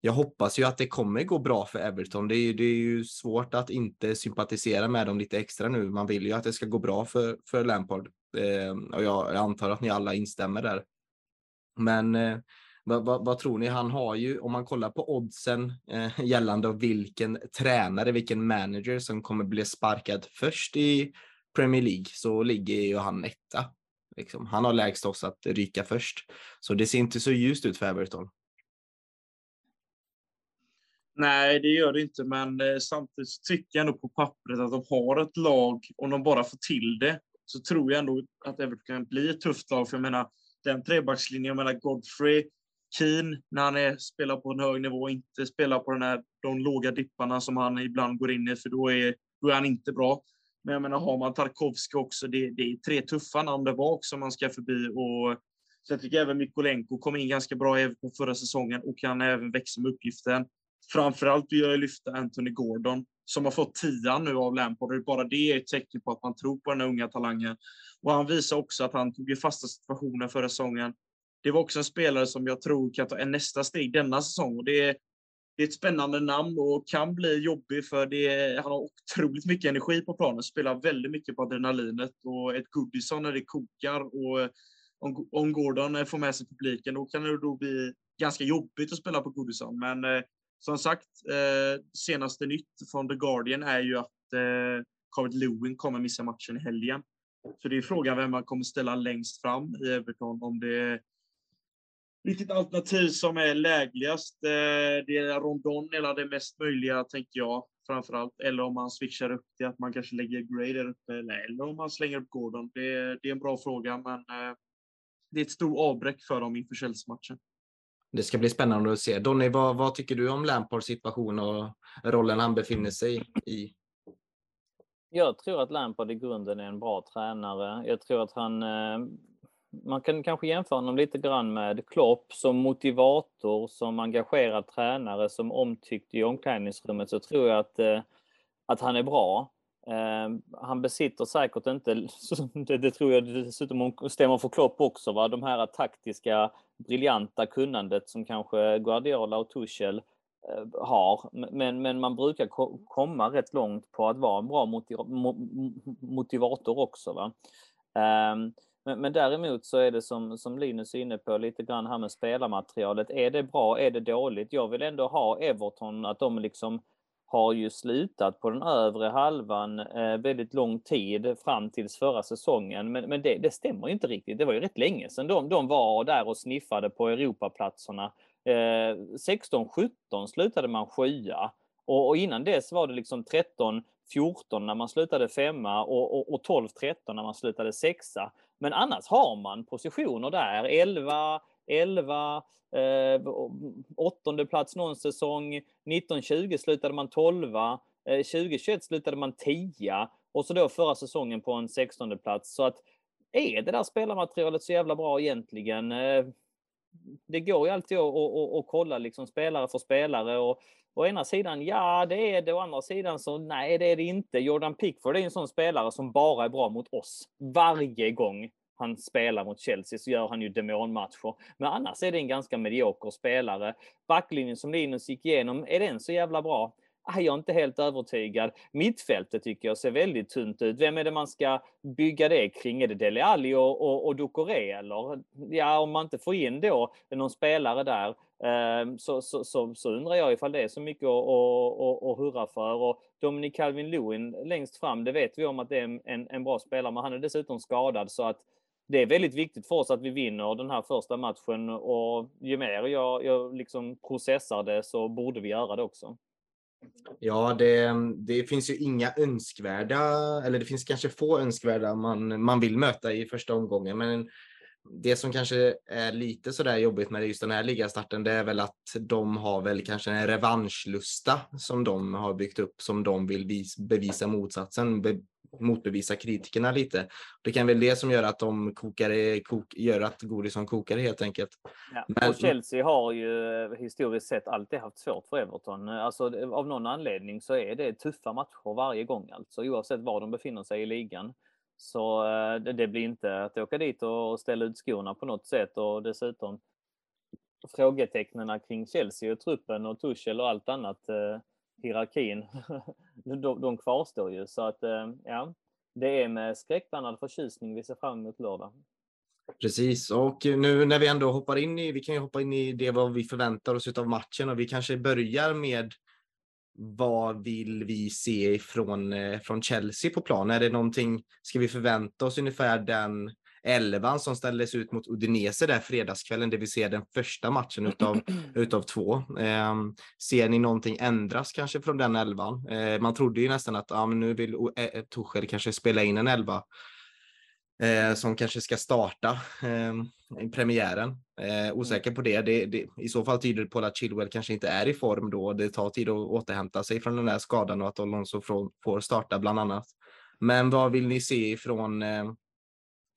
jag hoppas ju att det kommer gå bra för Everton. Det är, det är ju svårt att inte sympatisera med dem lite extra nu. Man vill ju att det ska gå bra för, för Lampard eh, och jag, antar att ni alla instämmer där. Men eh, vad, vad, vad, tror ni? Han har ju, om man kollar på oddsen eh, gällande vilken tränare, vilken manager som kommer bli sparkad först i Premier League så ligger ju han etta. Liksom. Han har lägst oss att ryka först. Så det ser inte så ljust ut för Everton. Nej, det gör det inte, men eh, samtidigt tycker jag ändå på pappret att de har ett lag, om de bara får till det, så tror jag ändå att Everton kan bli ett tufft lag. För jag menar, den trebackslinjen mellan Godfrey, Keen, när han är, spelar på en hög nivå, inte spelar på den här, de låga dipparna som han ibland går in i, för då är, då är han inte bra. Men jag menar, har man Tarkovsky också, det, det är tre tuffa namn där bak som man ska förbi. Och så jag tycker även Mikolenko kom in ganska bra även på förra säsongen och kan även växa med uppgiften. Framförallt vill jag lyfta Anthony Gordon som har fått tian nu av Lampard. Bara det är ett tecken på att man tror på den här unga talangen. Och han visar också att han tog i fasta situationer förra säsongen. Det var också en spelare som jag tror kan ta en nästa steg denna säsong. Och det är, det är ett spännande namn och kan bli jobbig för det, han har otroligt mycket energi på planen, spelar väldigt mycket på adrenalinet och ett Goodison när det kokar och om, om Gordon får med sig publiken då kan det då bli ganska jobbigt att spela på Goodison. Men eh, som sagt, eh, senaste nytt från The Guardian är ju att eh, Carvet Lewin kommer missa matchen i helgen. Så det är frågan vem man kommer ställa längst fram i Everton. Om det är vilket alternativ som är lägligast. Eh, det är Rondon eller det mest möjliga, tänker jag framför allt. Eller om man switchar upp det, att man kanske lägger Gray där uppe. Eller om man slänger upp Gordon. Det, det är en bra fråga, men eh, det är ett stort avbräck för dem inför Chelsea-matchen. Det ska bli spännande att se. Donny, vad, vad tycker du om Lampards situation och rollen han befinner sig i? Jag tror att Lampard i grunden är en bra tränare. Jag tror att han... Eh, man kan kanske jämföra honom lite grann med Klopp som motivator, som engagerad tränare, som omtyckt i omklädningsrummet så tror jag att, eh, att han är bra. Eh, han besitter säkert inte, det, det tror jag dessutom stämmer för Klopp också, va? de här taktiska briljanta kunnandet som kanske Guardiola och Tuchel eh, har. Men, men man brukar komma rätt långt på att vara en bra motivator också. Va? Ehm, men, men däremot så är det som, som Linus är inne på lite grann här med spelarmaterialet. Är det bra? Är det dåligt? Jag vill ändå ha Everton att de liksom har ju slutat på den övre halvan eh, väldigt lång tid fram tills förra säsongen. Men, men det, det, stämmer inte riktigt. Det var ju rätt länge sedan de, de var där och sniffade på Europaplatserna. Eh, 16-17 slutade man sjua och, och, innan dess var det liksom 13 14 när man slutade femma och, och, och 12 13 när man slutade sexa. Men annars har man positioner där 11 11 Eh, åttonde plats någon säsong. 1920 slutade man 12. Eh, 2021 slutade man 10 och så då förra säsongen på en 16 plats. Så att är det där spelarmaterialet så jävla bra egentligen? Eh, det går ju alltid att, att, att, kolla liksom spelare för spelare och å ena sidan ja, det är det. Å andra sidan så nej, det är det inte. Jordan Pickford är en sån spelare som bara är bra mot oss varje gång han spelar mot Chelsea så gör han ju demonmatcher. Men annars är det en ganska medioker spelare. Backlinjen som Linus gick igenom, är den så jävla bra? Ah, jag är inte helt övertygad. Mittfältet tycker jag ser väldigt tunt ut. Vem är det man ska bygga det kring? Är det Dele Alli och, och, och Ducoré eller? Ja, om man inte får in då någon spelare där ehm, så, så, så, så, undrar jag ifall det är så mycket att, att, att hurra för. Och Dominic Calvin-Lewin längst fram, det vet vi om att det är en, en bra spelare, men han är dessutom skadad så att det är väldigt viktigt för oss att vi vinner den här första matchen och ju mer jag, jag liksom processar det så borde vi göra det också. Ja, det, det finns ju inga önskvärda, eller det finns kanske få önskvärda man, man vill möta i första omgången, men det som kanske är lite sådär jobbigt med just den här ligastarten, det är väl att de har väl kanske en revanschlusta som de har byggt upp som de vill bevisa motsatsen, motbevisa kritikerna lite. Det kan väl det som gör att de kokar, kok, gör att Godisson kokar helt enkelt. Ja, Men, och Chelsea har ju historiskt sett alltid haft svårt för Everton. Alltså av någon anledning så är det tuffa matcher varje gång alltså oavsett var de befinner sig i ligan. Så eh, det, det blir inte att åka dit och ställa ut skorna på något sätt och dessutom frågetecknen kring Chelsea och truppen och Tuchel och allt annat eh, hierarkin, de, de kvarstår ju. Så att eh, ja, det är med skräckblandad förtjusning vi ser fram emot lördag. Precis, och nu när vi ändå hoppar in i, vi kan ju hoppa in i det vad vi förväntar oss av matchen och vi kanske börjar med vad vill vi se från, eh, från Chelsea på plan? Är det någonting, ska vi förvänta oss ungefär den elvan som ställdes ut mot Udinese där fredagskvällen, det vill säga den första matchen utav, utav två. Eh, ser ni någonting ändras kanske från den elvan? Eh, man trodde ju nästan att men nu vill eh, Tuchel kanske spela in en elva eh, som kanske ska starta ehm, i premiären. Eh, osäker på det. Det, det. I så fall tyder det på att Chilwell kanske inte är i form då. Det tar tid att återhämta sig från den där skadan och att Alonso får starta bland annat. Men vad vill ni se ifrån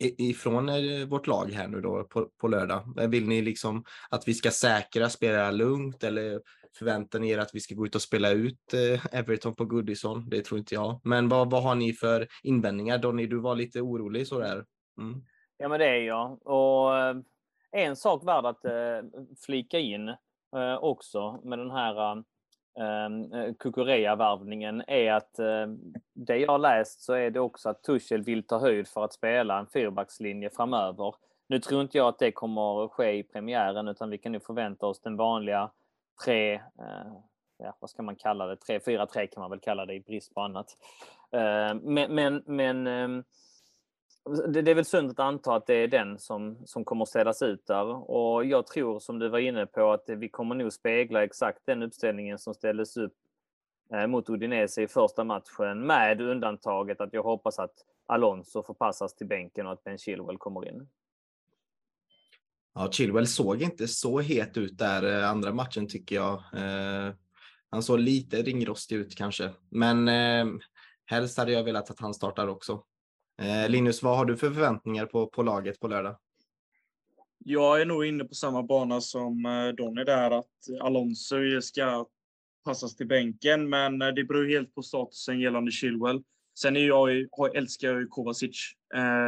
ifrån eh, vårt lag här nu då på, på lördag? Vill ni liksom att vi ska säkra, spela lugnt eller förväntar ni er att vi ska gå ut och spela ut eh, Everton på Goodison? Det tror inte jag. Men vad, vad har ni för invändningar? Donny, du var lite orolig sådär. Mm. Ja, men det är jag. Och eh, en sak värd att flika in också med den här Ehm, eh, Kukureya-värvningen är att eh, det jag har läst så är det också att Tuchel vill ta höjd för att spela en fyrbackslinje framöver. Nu tror inte jag att det kommer att ske i premiären utan vi kan nu förvänta oss den vanliga tre, eh, ja, vad ska man kalla det, 3-4-3 kan man väl kalla det i brist på annat. Ehm, men, men, men ehm, det, det, är väl sunt att anta att det är den som, som kommer att ställas ut där. Och jag tror, som du var inne på, att vi kommer nog spegla exakt den uppställningen som ställdes upp eh, mot Udinese i första matchen, med undantaget att jag hoppas att Alonso förpassas till bänken och att Ben Chilwell kommer in. Ja, Chilwell såg inte så het ut där eh, andra matchen tycker jag. Eh, han såg lite ringrostig ut kanske, men eh, helst hade jag velat att han startar också. Eh, Linus, vad har du för förväntningar på, på laget på lördag? Jag är nog inne på samma bana som eh, Donny där, att Alonso ska passas till bänken, men eh, det beror helt på statusen gällande Chilwell. Sen är jag, älskar jag ju Kovacic.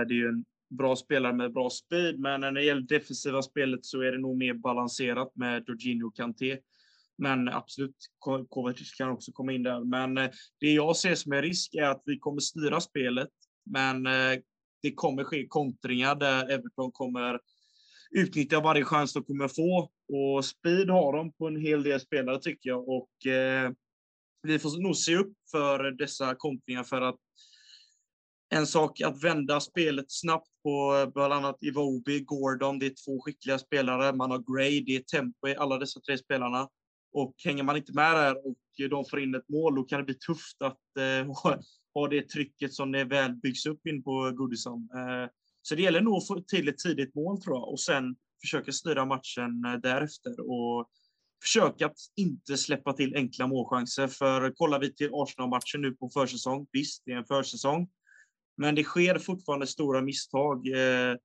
Det är ju en bra spelare med bra speed, men när det gäller defensiva spelet så är det nog mer balanserat med Jorginho och Kanté. Men absolut, Kovacic kan också komma in där. Men det jag ser som en risk är att vi kommer styra spelet men eh, det kommer ske kontringar där Everton kommer utnyttja varje chans de kommer få. Och speed har de på en hel del spelare tycker jag. Och eh, vi får nog se upp för dessa kontringar för att en sak att vända spelet snabbt på bland annat Iwobi, Gordon, det är två skickliga spelare. Man har Gray, det är tempo i alla dessa tre spelarna. Och hänger man inte med där och de får in ett mål, då kan det bli tufft att eh, ha det trycket som det väl byggs upp in på Goodison. Eh, så det gäller nog att få till ett tidigt mål tror jag och sen försöka styra matchen eh, därefter och försöka att inte släppa till enkla målchanser. För kollar vi till Arsenal-matchen nu på försäsong, visst, det är en försäsong, men det sker fortfarande stora misstag eh,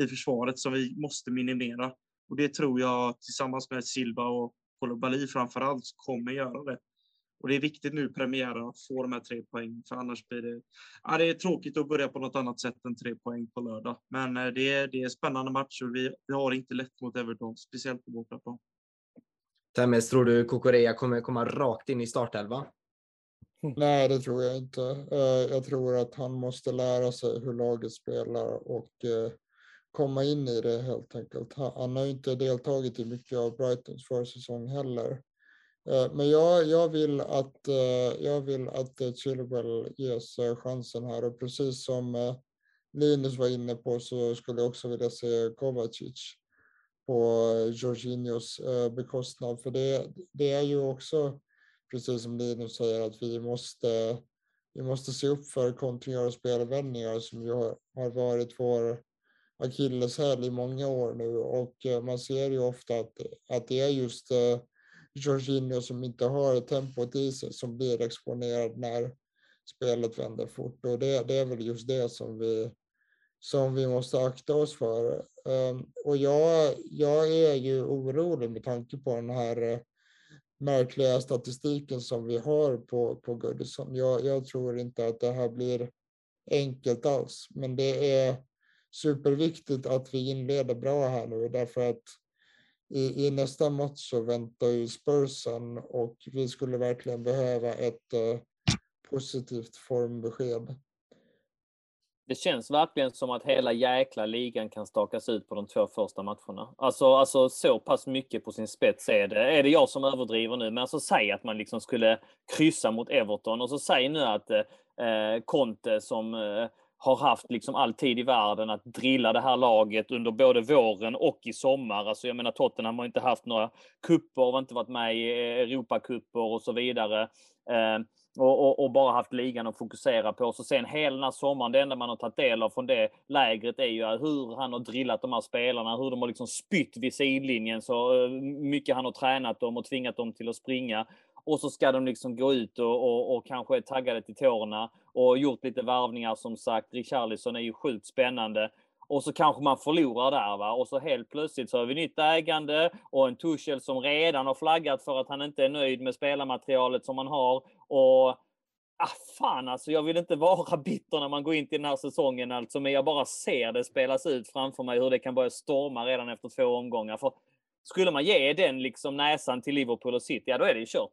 i försvaret som vi måste minimera. Och det tror jag tillsammans med Silva och Kolobali framför allt kommer göra det. Och det är viktigt nu premiären att få de här tre poäng, för annars blir det... Ja, det är tråkigt att börja på något annat sätt än tre poäng på lördag. Men eh, det är, det är spännande match och vi, vi har inte lätt mot Everton, speciellt på bortaplan. Temmes, tror du Kokorea kommer komma rakt in i startelva? Nej, det tror jag inte. Eh, jag tror att han måste lära sig hur laget spelar och eh, komma in i det helt enkelt. Han har inte deltagit i mycket av Brightons försäsong heller. Eh, men jag, jag, vill att, eh, jag vill att eh, Chilwell ges chansen här och precis som Linus var inne på så skulle jag också vilja se Kovacic på Jorginhos bekostnad. För det, det är ju också, precis som Linus säger, att vi måste, vi måste se upp för kontringar och spelvändningar som ju har, har varit vår akilleshäl i många år nu och man ser ju ofta att, att det är just Jorginho som inte har tempot i sig som blir exponerad när spelet vänder fort. Och det, det är väl just det som vi, som vi måste akta oss för. Ehm, och jag, jag är ju orolig med tanke på den här eh, märkliga statistiken som vi har på, på Goodison. Jag, jag tror inte att det här blir enkelt alls, men det är superviktigt att vi inleder bra här nu därför att i, i nästa match så väntar ju Spursen och vi skulle verkligen behöva ett eh, positivt formbesked. Det känns verkligen som att hela jäkla ligan kan stakas ut på de två första matcherna. Alltså, alltså så pass mycket på sin spets är det. Är det jag som överdriver nu? Men alltså säg att man liksom skulle kryssa mot Everton och så säg nu att eh, eh Conte som eh, har haft liksom all tid i världen att drilla det här laget under både våren och i sommar. Alltså jag menar Tottenham har inte haft några kupper, har inte varit med i eh, Europacuper och så vidare. Eh, och, och, och, bara haft ligan att fokusera på. Så sen hela den här sommaren, det enda man har tagit del av från det lägret är ju eh, hur han har drillat de här spelarna, hur de har liksom spytt vid sidlinjen, så eh, mycket han har tränat dem och tvingat dem till att springa. Och så ska de liksom gå ut och, och, och kanske är taggade till tårna och gjort lite varvningar som sagt. Richarlison är ju sjukt spännande. och så kanske man förlorar där va och så helt plötsligt så har vi nytt ägande och en Tuchel som redan har flaggat för att han inte är nöjd med spelarmaterialet som man har och ah, fan alltså, jag vill inte vara bitter när man går in till den här säsongen alltså, men jag bara ser det spelas ut framför mig hur det kan börja storma redan efter två omgångar. För skulle man ge den liksom näsan till Liverpool och City, ja då är det ju kört.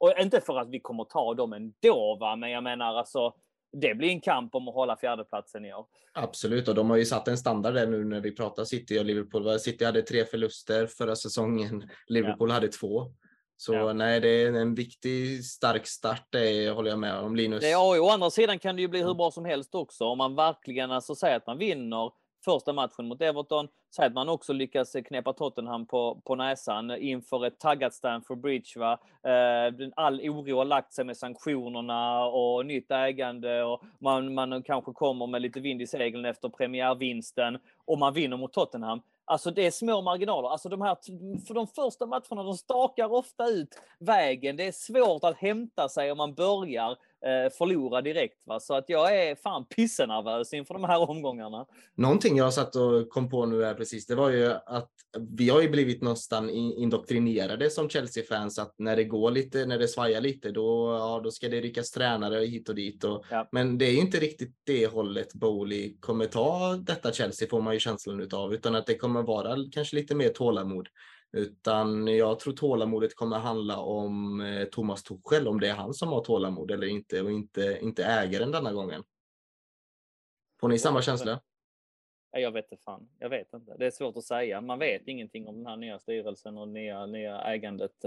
Och inte för att vi kommer ta dem ändå, va? men jag menar alltså, det blir en kamp om att hålla fjärdeplatsen i år. Absolut, och de har ju satt en standard där nu när vi pratar City och Liverpool. City hade tre förluster förra säsongen. Liverpool ja. hade två. Så ja. nej, det är en viktig stark start, det håller jag med om Linus. Det, ja, å andra sidan kan det ju bli hur bra som helst också om man verkligen alltså säger att man vinner första matchen mot Everton. Säg att man också lyckas knäppa Tottenham på, på näsan inför ett taggat Stamford Bridge. Va? Eh, all oro har lagt sig med sanktionerna och nytt ägande och man, man kanske kommer med lite vind i seglen efter premiärvinsten och man vinner mot Tottenham. Alltså det är små marginaler. Alltså de här, för de första matcherna, de stakar ofta ut vägen. Det är svårt att hämta sig om man börjar förlora direkt. Va? Så att jag är fan pissenervös inför de här omgångarna. Någonting jag satt och kom på nu här precis, det var ju att vi har ju blivit nästan indoktrinerade som Chelsea-fans att när det går lite, när det svajar lite, då, ja, då ska det ryckas tränare hit och dit. Och, ja. Men det är ju inte riktigt det hållet Bowley kommer ta detta Chelsea, får man ju känslan utav, utan att det kommer vara kanske lite mer tålamod. Utan jag tror tålamodet kommer handla om eh, Thomas Tuchel, om det är han som har tålamod eller inte och inte, inte ägaren denna gången. Får ni samma känsla? Jag vet inte fan. Jag vet inte. Det är svårt att säga. Man vet ingenting om den här nya styrelsen och nya, nya ägandet.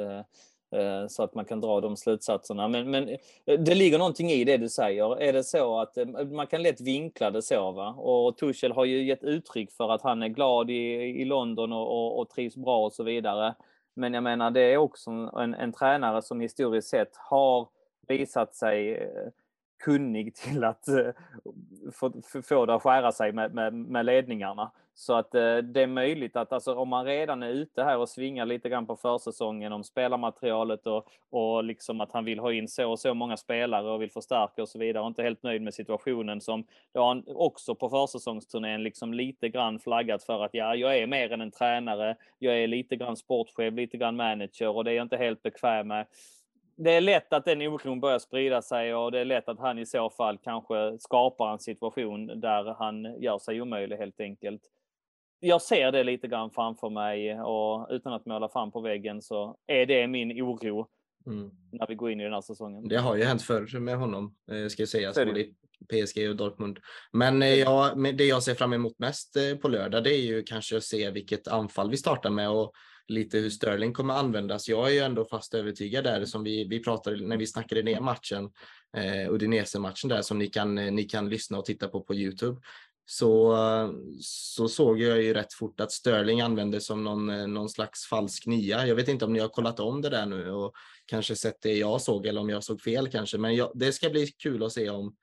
Eh, så att man kan dra de slutsatserna. Men, men eh, det ligger någonting i det du säger. Är det så att eh, man kan lätt vinkla det så va? Och Tuchel har ju gett uttryck för att han är glad i, i London och, och, och trivs bra och så vidare. Men jag menar, det är också en, en tränare som historiskt sett har visat sig kunnig till att eh, få, det att skära sig med, med, med ledningarna. Så att eh, det är möjligt att alltså, om man redan är ute här och svingar lite grann på försäsongen om spelarmaterialet och, och liksom att han vill ha in så och så många spelare och vill förstärka och så vidare och inte helt nöjd med situationen som då han också på försäsongsturnén liksom lite grann flaggat för att ja, jag är mer än en tränare. Jag är lite grann sportchef, lite grann manager och det är jag inte helt bekväm med det är lätt att den oron börjar sprida sig och det är lätt att han i så fall kanske skapar en situation där han gör sig omöjlig helt enkelt jag ser det lite grann framför mig och utan att måla fram på väggen så är det min oro mm. när vi går in i den här säsongen. Det har ju hänt förr med honom, eh, ska jag säga, både i PSG och Dortmund. Men eh, ja, det jag ser fram emot mest eh, på lördag, det är ju kanske att se vilket anfall vi startar med och lite hur Sterling kommer användas. Jag är ju ändå fast övertygad där som vi, vi pratade när vi snackade ner matchen, eh, Udinese-matchen där som ni kan, eh, ni kan lyssna och titta på på Youtube så, så såg jag ju rätt fort att Sterling användes som någon, eh, någon slags falsk nia. Jag vet inte om ni har kollat om det där nu och kanske sett det jag såg eller om jag såg fel kanske, men jag, det ska bli kul att se om,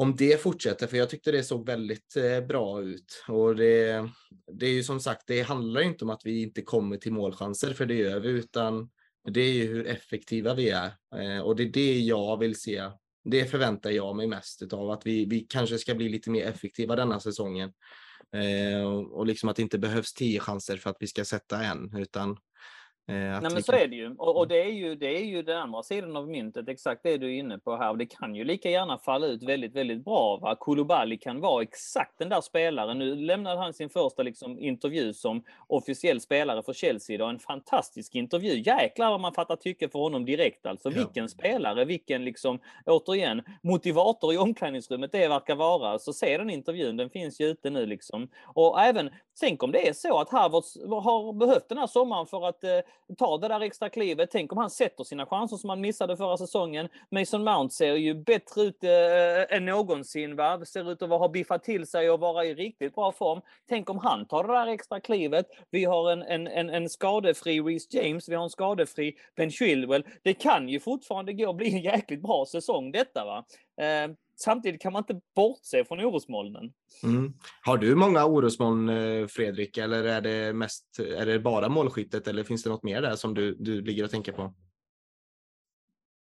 om det fortsätter, för jag tyckte det såg väldigt eh, bra ut. Och det, det är ju som sagt, det handlar inte om att vi inte kommer till målchanser, för det gör vi, utan det är ju hur effektiva vi är. Eh, och det är det jag vill se det förväntar jag mig mest av att vi, vi kanske ska bli lite mer effektiva denna säsongen. Eh, och, liksom att det inte behövs tio chanser för att vi ska sätta en, utan Nej men så är det ju. Och, och, det, är ju, det är ju den andra sidan av myntet, exakt det du är inne på här. Det kan ju lika gärna falla ut väldigt, väldigt bra. Va? Koulibaly kan vara exakt den där spelaren. Nu lämnade han sin första liksom, intervju som officiell spelare för Chelsea. Då. En fantastisk intervju. Jäklar vad man fattar tycke för honom direkt alltså. Ja. Vilken spelare, vilken liksom, återigen, motivator i omklädningsrummet det verkar vara. Så se den intervjun, den finns ju ute nu liksom. Och även, tänk om det är så att Harvards har behövt den här sommaren för att eh, ta det där extra klivet. Tänk om han sätter sina chanser som han missade förra säsongen. Mason Mount ser ju bättre ut eh, än någonsin. Va? Ser ut att ha biffat till sig och vara i riktigt bra form. Tänk om han tar det där extra klivet. Vi har en, en, en, en skadefri Reece James, vi har en skadefri Ben Chilwell. Det kan ju fortfarande gå och bli en jäkligt bra säsong detta. va. Eh, samtidigt kan man inte bortse från orosmolnen. Mm. Har du många orosmoln eh, Fredrik eller är det, mest, är det bara målskyttet eller finns det något mer där som du, du ligger och tänker på?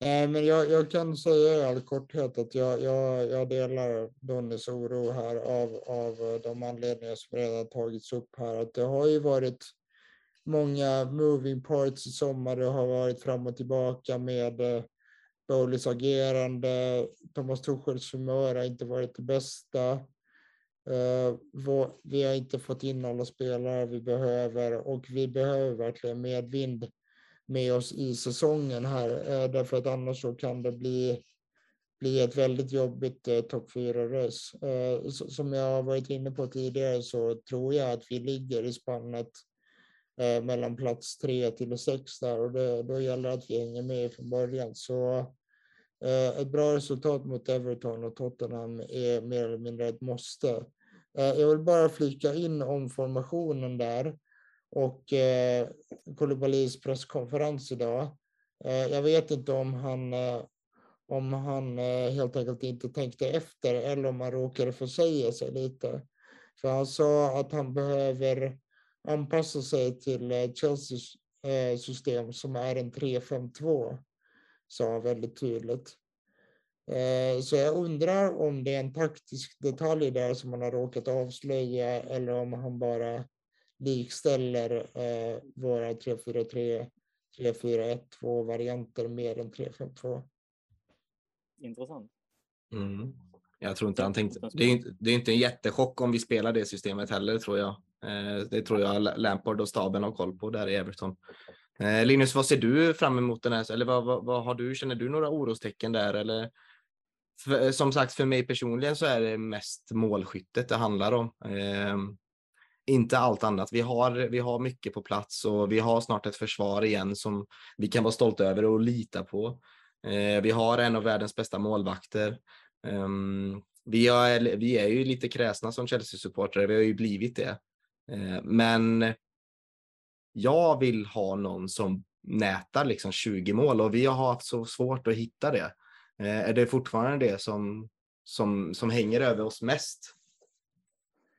Nej, men jag, jag kan säga i all korthet att jag, jag, jag delar Donnys oro här av, av de anledningar som redan tagits upp här. Att det har ju varit många moving parts i sommar. Det har varit fram och tillbaka med eh, Bowleys agerande. Thomas Tuchels humör har inte varit det bästa. Eh, vi har inte fått in alla spelare vi behöver och vi behöver verkligen medvind med oss i säsongen här, eh, därför att annars så kan det bli, bli ett väldigt jobbigt eh, topp 4-race. Som jag har varit inne på tidigare så tror jag att vi ligger i spannet mellan plats 3 till 6 där och det, då gäller det att vi hänger med från början. Så Eh, ett bra resultat mot Everton och Tottenham är mer eller mindre ett måste. Eh, jag vill bara flika in om formationen där och eh, Koulibalys presskonferens idag. Eh, jag vet inte om han, om han helt enkelt inte tänkte efter eller om han råkade försäga sig lite. För han sa att han behöver anpassa sig till Chelseas system som är en 3-5-2, sa han väldigt tydligt. Eh, så jag undrar om det är en taktisk detalj där som man har råkat avslöja eller om han bara likställer eh, våra 3-4-3, 3-4-1-2 varianter mer än 3-5-2. Intressant. Mm. Jag tror inte han tänkte. Det är, inte, det är inte en jättechock om vi spelar det systemet heller tror jag. Eh, det tror jag Lampard och staben har koll på där i Everton. Eh, Linus, vad ser du fram emot den här? Eller vad, vad, vad har du? Känner du några orostecken där eller för, eh, som sagt, för mig personligen så är det mest målskyttet det handlar om. Eh, inte allt annat. Vi har, vi har mycket på plats och vi har snart ett försvar igen som vi kan vara stolta över och lita på. Eh, vi har en av världens bästa målvakter. Eh, vi, har, vi är ju lite kräsna som Chelsea-supportrar, vi har ju blivit det. Eh, men jag vill ha någon som nätar liksom 20 mål och vi har haft så svårt att hitta det. Eh, är det fortfarande det som, som, som hänger över oss mest?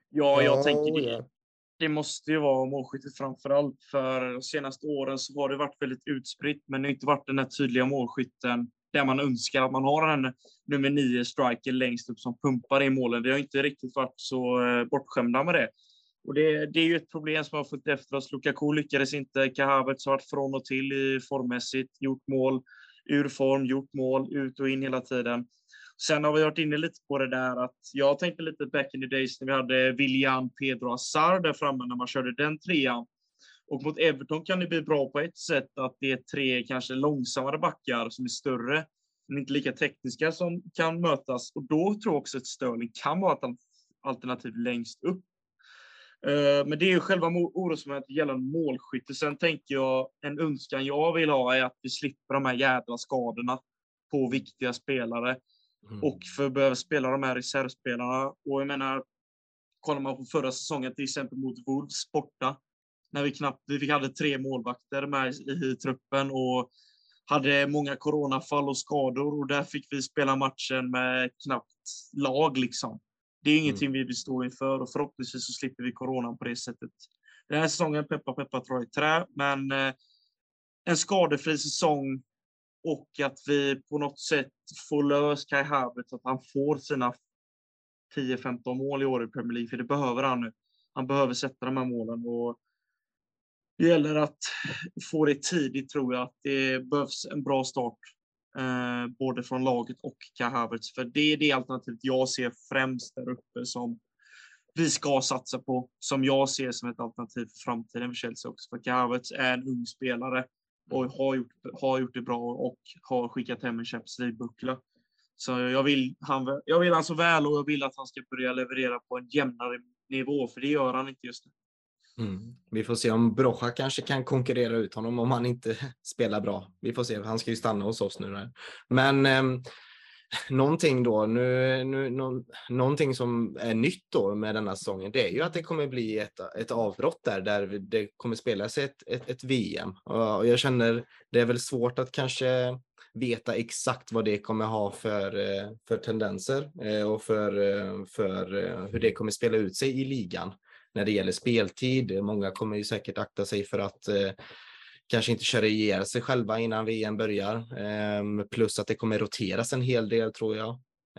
Ja, jag oh, tänker det. Det måste ju vara målskyttet framför allt. För de senaste åren så har det varit väldigt utspritt, men det har inte varit den här tydliga målskytten där man önskar att man har en nummer nio striker längst upp som pumpar in målen. Vi har inte riktigt varit så eh, bortskämda med det. Och det, det är ju ett problem som har följt efter oss. Lukaku lyckades inte. Kahavertz har varit från och till i formmässigt, gjort mål ur form, gjort mål, ut och in hela tiden. Sen har vi varit inne lite på det där att jag tänkte lite back in the days när vi hade William, Pedro Hazard där framme när man körde den trean. Och mot Everton kan det bli bra på ett sätt att det är tre kanske långsammare backar som är större, men inte lika tekniska som kan mötas. Och då tror jag också att Sterling kan vara ett alternativ längst upp. Eh, men det är ju själva orosmomentet gällande målskytte. Sen tänker jag, en önskan jag vill ha är att vi slipper de här jädra skadorna på viktiga spelare. Mm. Och för behöver spela de här reservspelarna. Och jag menar, kollar man på förra säsongen till exempel mot Wolves borta. När vi knappt, vi hade tre målvakter med i, i truppen och hade många coronafall och skador och där fick vi spela matchen med knappt lag liksom. Det är mm. ingenting mm. vi vill stå inför och förhoppningsvis så slipper vi coronan på det sättet. Den här säsongen, peppa peppa jag i trä, men eh, en skadefri säsong och att vi på något sätt får lös Kai Havertz, att han får sina 10-15 mål i år i Premier League, för det behöver han nu. Han behöver sätta de här målen och det gäller att få det tidigt tror jag, att det behövs en bra start eh, både från laget och Kai Havertz. För det är det alternativet jag ser främst där uppe som vi ska satsa på, som jag ser som ett alternativ för framtiden för Chelsea också. För Kai Havertz är en ung spelare och har gjort, har gjort det bra och har skickat hem en Champions League-buckla. Så jag vill, han, jag vill han så väl och jag vill att han ska börja leverera på en jämnare nivå, för det gör han inte just nu. Mm. Vi får se om Brocha kanske kan konkurrera ut honom om han inte spelar bra. Vi får se, han ska ju stanna hos oss nu. Där. Men eh, någonting då, nu, nu, no, någonting som är nytt då med denna säsongen, det är ju att det kommer bli ett, ett avbrott där, där det kommer spelas ett, ett, ett VM. Och jag känner, det är väl svårt att kanske veta exakt vad det kommer ha för, eh, för tendenser eh, och för, eh, för hur det kommer spela ut sig i ligan när det gäller speltid. Många kommer ju säkert akta sig för att eh, kanske inte köra ihjäl sig själva innan VM börjar. Ehm, plus att det kommer roteras en hel del tror jag.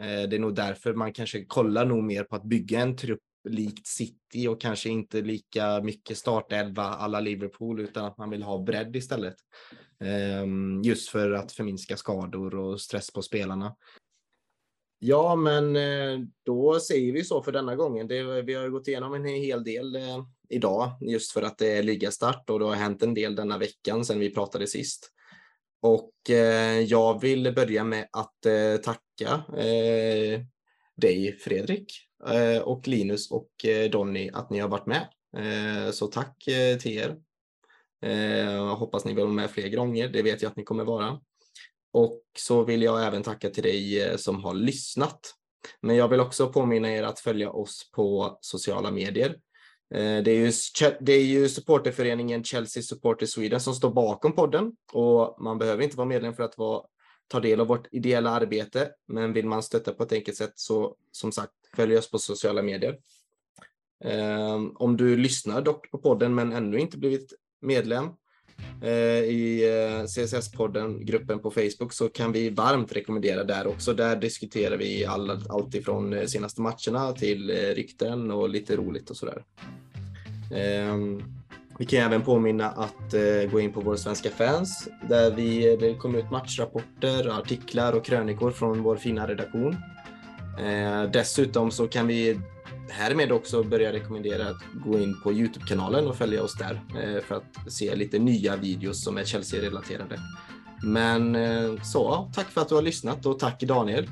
Eh, det är nog därför man kanske kollar nog mer på att bygga en trupp likt City och kanske inte lika mycket startelva alla Liverpool utan att man vill ha bredd istället. Ehm, just för att förminska skador och stress på spelarna. Ja, men eh, då säger vi så för denna gången. Det, vi har gått igenom en hel del eh, idag just för att det är ligastart och det har hänt en del denna veckan sedan vi pratade sist. Och eh, jag vill börja med att tacka dig Fredrik och Linus och Donny att ni har varit med. så tack till er. Jag hoppas ni vill vara med fler gånger. Det vet jag att ni kommer vara. Och så vill jag även tacka till dig eh, som har lyssnat. Men jag vill också påminna er att följa oss på sociala medier. Eh, det är, ju, det är ju supporterföreningen Chelsea Supporter Sweden som står bakom podden och man behöver inte vara medlem för att vara, ta del av vårt ideella arbete. Men vill man stötta på ett enkelt sätt så som sagt följ oss på sociala medier. Ehm, om du lyssnar dock på podden men ännu inte blivit medlem Eh, i eh, CSS-podden, gruppen på Facebook, så kan vi varmt rekommendera där också. Där diskuterar vi all, allt ifrån eh, senaste matcherna till rykten och lite roligt och sådär. Ehm, vi kan även påminna att gå in på vår svenska fans där vi, det kommer ut matchrapporter, artiklar och krönikor från vår fina redaktion. Dessutom så kan vi härmed också börja rekommendera att gå in på Youtube-kanalen och följa oss där eh, för att se lite nya videos som är Chelsea-relaterade. Men eh, så, tack för att du har lyssnat och tack Daniel.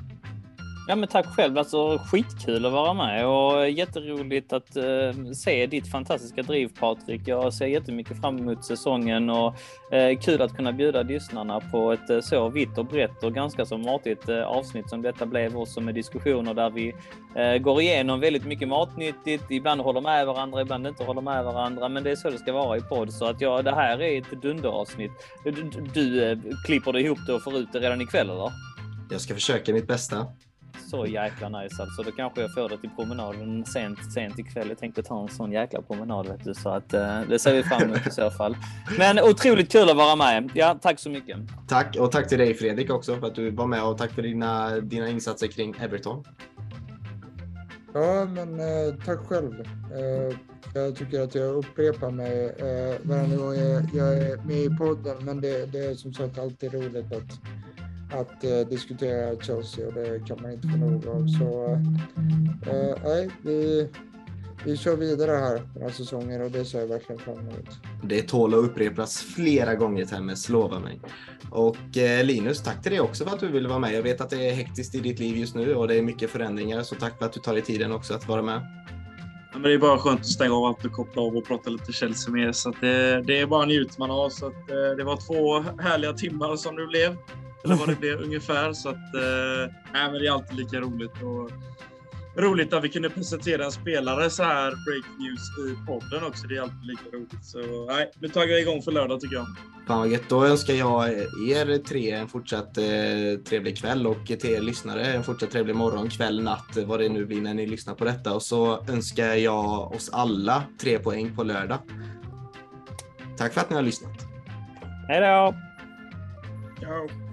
Ja, men tack själv. Alltså skitkul att vara med och jätteroligt att eh, se ditt fantastiska driv Patrik. Jag ser jättemycket fram emot säsongen och eh, kul att kunna bjuda lyssnarna på ett eh, så vitt och brett och ganska så matigt eh, avsnitt som detta blev också med diskussioner där vi eh, går igenom väldigt mycket matnyttigt. Ibland håller med varandra, ibland inte håller med varandra, men det är så det ska vara i podd. Så att ja, det här är ett dunderavsnitt. Du, du, du klipper det ihop det och får ut det redan ikväll eller? Jag ska försöka mitt bästa så jäkla nice alltså. Då kanske jag får det till promenaden sent, sent ikväll. Jag tänkte ta en sån jäkla promenad vet du, så att uh, det ser vi fram emot i så fall. Men otroligt kul att vara med. Ja, tack så mycket. Tack och tack till dig Fredrik också för att du var med och tack för dina, dina insatser kring Everton. Ja, men eh, tack själv. Eh, jag tycker att jag upprepar mig eh, varje gång jag, jag är med i podden, men det, det är som sagt alltid roligt att att eh, diskutera Chelsea och det kan man inte få nog av. Så eh, nej, vi, vi kör vidare här den här säsongen och det ser jag verkligen fram emot. Det tål att upprepas flera gånger Temmes, lova mig. Och eh, Linus, tack till dig också för att du ville vara med. Jag vet att det är hektiskt i ditt liv just nu och det är mycket förändringar, så tack för att du tar dig tiden också att vara med. Ja, men det är bara skönt att stänga av allt och koppla av och prata lite Chelsea med så det, det, är bara njut man av. Så att, eh, det var två härliga timmar som det blev eller vad det blev ungefär. Så att, eh, men det är alltid lika roligt. Och, roligt att vi kunde presentera en spelare så här break news i podden också. Det är alltid lika roligt. Så nej, nu tar vi igång för lördag tycker jag. Fan vad gött. Då önskar jag er tre en fortsatt eh, trevlig kväll och till er lyssnare en fortsatt trevlig morgon, kväll, natt, vad det nu blir när ni lyssnar på detta. Och så önskar jag oss alla tre poäng på lördag. Tack för att ni har lyssnat. Hej då! Ciao.